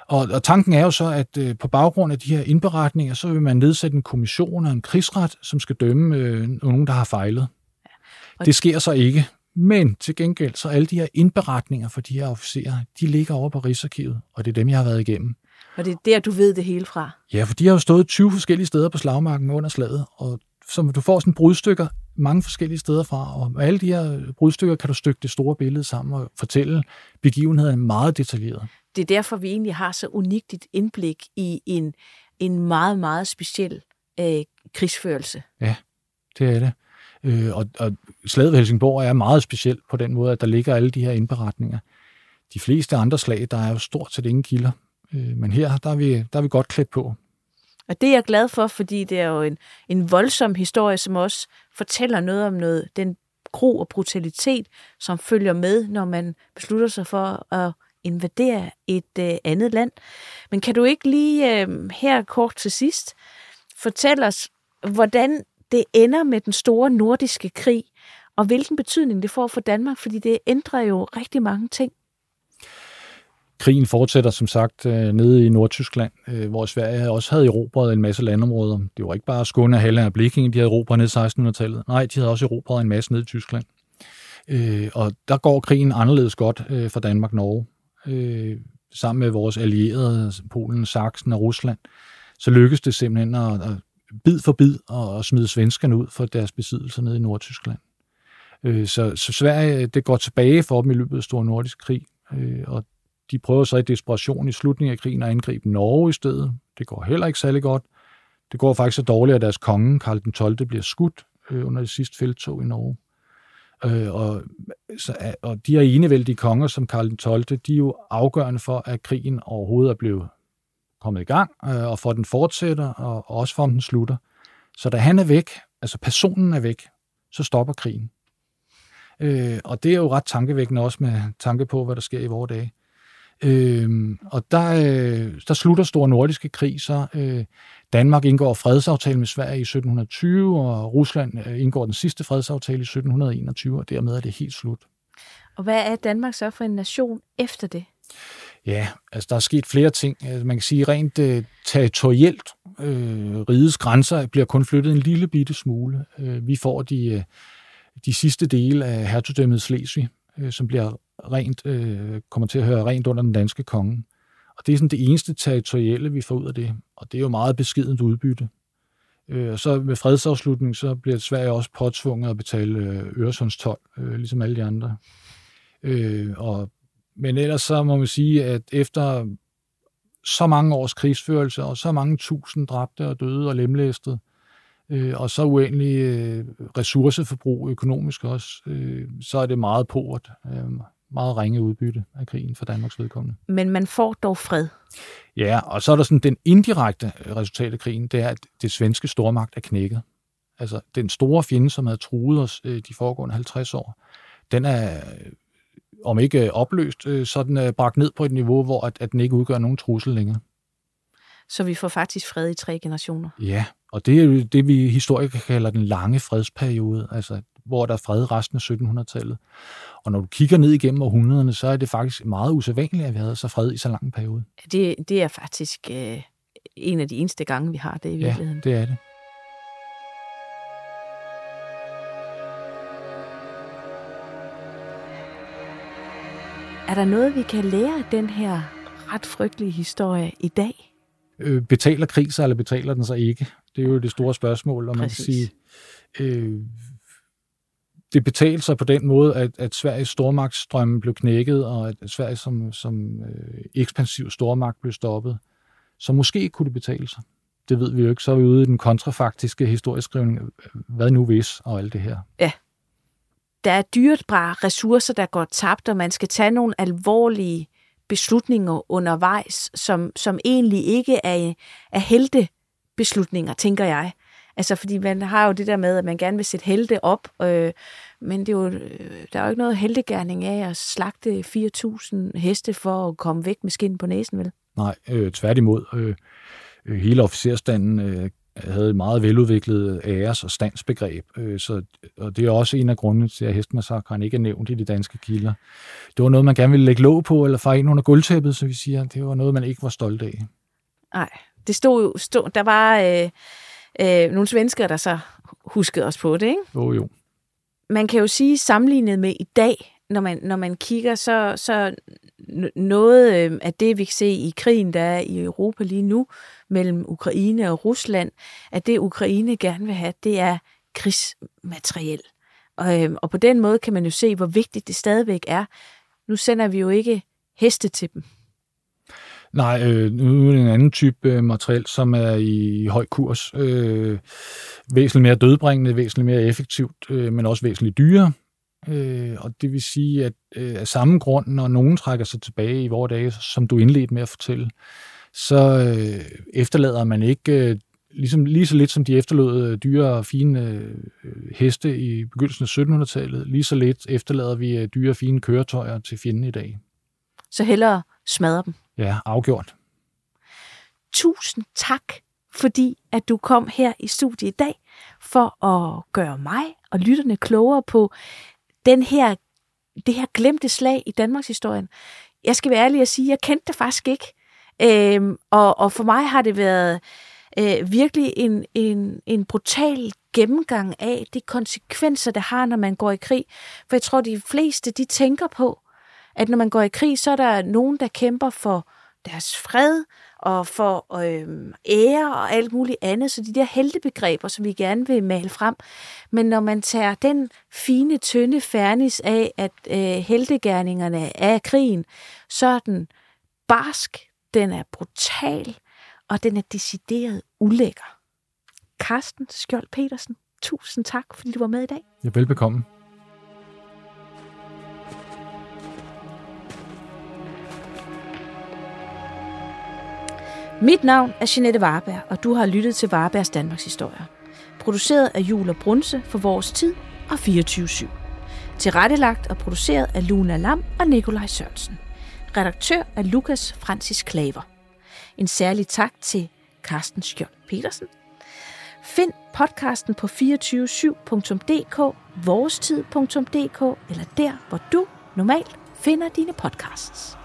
og, og tanken er jo så, at øh, på baggrund af de her indberetninger, så vil man nedsætte en kommission og en krigsret, som skal dømme øh, nogen, der har fejlet. Ja. Det sker så ikke. Men til gengæld, så alle de her indberetninger for de her officerer, de ligger over på Rigsarkivet, og det er dem, jeg har været igennem. Og det er der, du ved det hele fra? Ja, for de har jo stået 20 forskellige steder på slagmarken under slaget, og som du får sådan brudstykker mange forskellige steder fra, og alle de her brudstykker kan du stykke det store billede sammen og fortælle begivenheden meget detaljeret. Det er derfor, vi egentlig har så unikt et indblik i en, en meget, meget speciel øh, krigsførelse. Ja, det er det. Øh, og, og slaget ved Helsingborg er meget specielt på den måde, at der ligger alle de her indberetninger. De fleste andre slag, der er jo stort set ingen kilder. Øh, men her, der er, vi, der er vi godt klædt på. Og det er jeg glad for, fordi det er jo en, en voldsom historie, som også fortæller noget om noget, den gro og brutalitet, som følger med, når man beslutter sig for at invadere et øh, andet land. Men kan du ikke lige øh, her kort til sidst fortælle os, hvordan det ender med den store nordiske krig, og hvilken betydning det får for Danmark, fordi det ændrer jo rigtig mange ting. Krigen fortsætter som sagt øh, nede i Nordtyskland, øh, hvor Sverige også havde erobret en masse landområder. Det var ikke bare Skåne, Halland og Blekinge, de havde erobret ned i 1600-tallet. Nej, de havde også erobret en masse ned i Tyskland. Øh, og der går krigen anderledes godt øh, for Danmark-Norge. Sammen med vores allierede, Polen, Sachsen og Rusland, så lykkes det simpelthen at, at bid for bid at, smide svenskerne ud for deres besiddelser nede i Nordtyskland. Så, så Sverige, det går tilbage for dem i løbet af Store Nordisk Krig, og de prøver så i desperation i slutningen af krigen at angribe Norge i stedet. Det går heller ikke særlig godt. Det går faktisk så dårligt, at deres konge, Karl den 12., bliver skudt øh, under det sidste feltog i Norge. Øh, og, så, øh, og de her enevældige konger, som Karl den 12., de er jo afgørende for, at krigen overhovedet er blevet kommet i gang, øh, og for at den fortsætter, og, og også for, om den slutter. Så da han er væk, altså personen er væk, så stopper krigen. Øh, og det er jo ret tankevækkende også med tanke på, hvad der sker i vores dage. Øh, og der, øh, der slutter Store Nordiske Krig så. Øh, Danmark indgår fredsaftale med Sverige i 1720, og Rusland øh, indgår den sidste fredsaftale i 1721, og dermed er det helt slut. Og hvad er Danmark så for en nation efter det? Ja, altså der er sket flere ting. Altså, man kan sige rent øh, territorielt. Øh, rigets grænser bliver kun flyttet en lille bitte smule. Øh, vi får de, øh, de sidste dele af hertugdømmet Slesvig, øh, som bliver rent, øh, kommer til at høre rent under den danske konge. Og det er sådan det eneste territorielle, vi får ud af det. Og det er jo meget beskedent udbytte. Øh, så med fredsafslutning, så bliver Sverige også påtvunget at betale øh, Øresundstol, øh, ligesom alle de andre. Øh, og, men ellers så må man sige, at efter så mange års krigsførelse og så mange tusind dræbte og døde og lemlæstede, øh, og så uendelig øh, ressourceforbrug økonomisk også, øh, så er det meget port. Øh, meget ringe udbytte af krigen for Danmarks vedkommende. Men man får dog fred. Ja, og så er der sådan den indirekte resultat af krigen, det er, at det svenske stormagt er knækket. Altså, den store fjende, som havde truet os øh, de foregående 50 år, den er, om ikke opløst, øh, så den er bragt ned på et niveau, hvor at, at den ikke udgør nogen trussel længere. Så vi får faktisk fred i tre generationer? Ja, og det er jo det, vi historikere kalder den lange fredsperiode, altså hvor der er fred resten af 1700-tallet. Og når du kigger ned igennem århundrederne, så er det faktisk meget usædvanligt, at vi havde så fred i så lang en periode. Det, det er faktisk øh, en af de eneste gange, vi har det i virkeligheden. Ja, det er det. Er der noget, vi kan lære af den her ret frygtelige historie i dag? Øh, betaler krig sig, eller betaler den sig ikke? Det er jo det store spørgsmål, og man kan sige, øh, det betalte sig på den måde, at, at Sveriges stormagtsstrømme blev knækket, og at Sverige som, som øh, ekspansiv stormagt blev stoppet. Så måske kunne det betale sig. Det ved vi jo ikke. Så er vi ude i den kontrafaktiske historieskrivning. Øh, hvad nu hvis, og alt det her. Ja. Der er dyrebare ressourcer, der går tabt, og man skal tage nogle alvorlige beslutninger undervejs, som, som egentlig ikke er, er helte beslutninger, tænker jeg. Altså, fordi man har jo det der med, at man gerne vil sætte helte op, øh, men det er jo, øh, der er jo ikke noget heldegærning af at slagte 4.000 heste for at komme væk med skin på næsen, vel? Nej, øh, tværtimod. Øh, øh hele officerstanden øh, havde et meget veludviklet æres- og standsbegreb, øh, så, og det er også en af grundene til, at hestmassakren ikke er nævnt i de danske kilder. Det var noget, man gerne ville lægge låg på, eller fare ind under gulvtæppet, så vi siger. Det var noget, man ikke var stolt af. Nej, det stod jo, stod, der var øh, øh, nogle svensker, der så huskede os på det, ikke? Jo, jo. Man kan jo sige, sammenlignet med i dag, når man, når man kigger, så, så noget øh, af det, vi kan se i krigen, der er i Europa lige nu, mellem Ukraine og Rusland, at det Ukraine gerne vil have, det er krigsmateriel. Og, øh, og på den måde kan man jo se, hvor vigtigt det stadigvæk er. Nu sender vi jo ikke heste til dem. Nej, øh, nu er det en anden type øh, materiel, som er i høj kurs. Øh, væsentligt mere dødbringende, væsentligt mere effektivt, øh, men også væsentligt dyrere. Øh, og det vil sige, at øh, af samme grund, når nogen trækker sig tilbage i vores dage, som du indledte med at fortælle, så øh, efterlader man ikke, øh, ligesom, lige så lidt som de efterlod øh, dyre og fine øh, heste i begyndelsen af 1700-tallet, lige så lidt efterlader vi øh, dyre og fine køretøjer til fjenden i dag. Så hellere smadre dem. Ja, afgjort. Tusind tak, fordi at du kom her i studiet i dag for at gøre mig og lytterne klogere på den her, det her glemte slag i Danmarks historien. Jeg skal være ærlig og sige, at jeg kendte det faktisk ikke. Øhm, og, og for mig har det været øh, virkelig en, en, en brutal gennemgang af de konsekvenser, det har, når man går i krig. For jeg tror, de fleste, de tænker på, at når man går i krig, så er der nogen, der kæmper for deres fred og for øh, ære og alt muligt andet. Så de der heltebegreber, som vi gerne vil male frem. Men når man tager den fine, tynde fernis af, at øh, heltegerningerne er krigen, så er den barsk, den er brutal, og den er decideret ulækker. Carsten Skjold Petersen, tusind tak, fordi du var med i dag. Ja, velbekomme. Mit navn er Jeanette Warberg, og du har lyttet til Warbergs Danmarks Historie. Produceret af Jul og Brunse for Vores Tid og 24-7. Tilrettelagt og produceret af Luna Lam og Nikolaj Sørensen. Redaktør er Lukas Francis Klaver. En særlig tak til Carsten Skjold Petersen. Find podcasten på 247.dk, vorestid.dk eller der, hvor du normalt finder dine podcasts.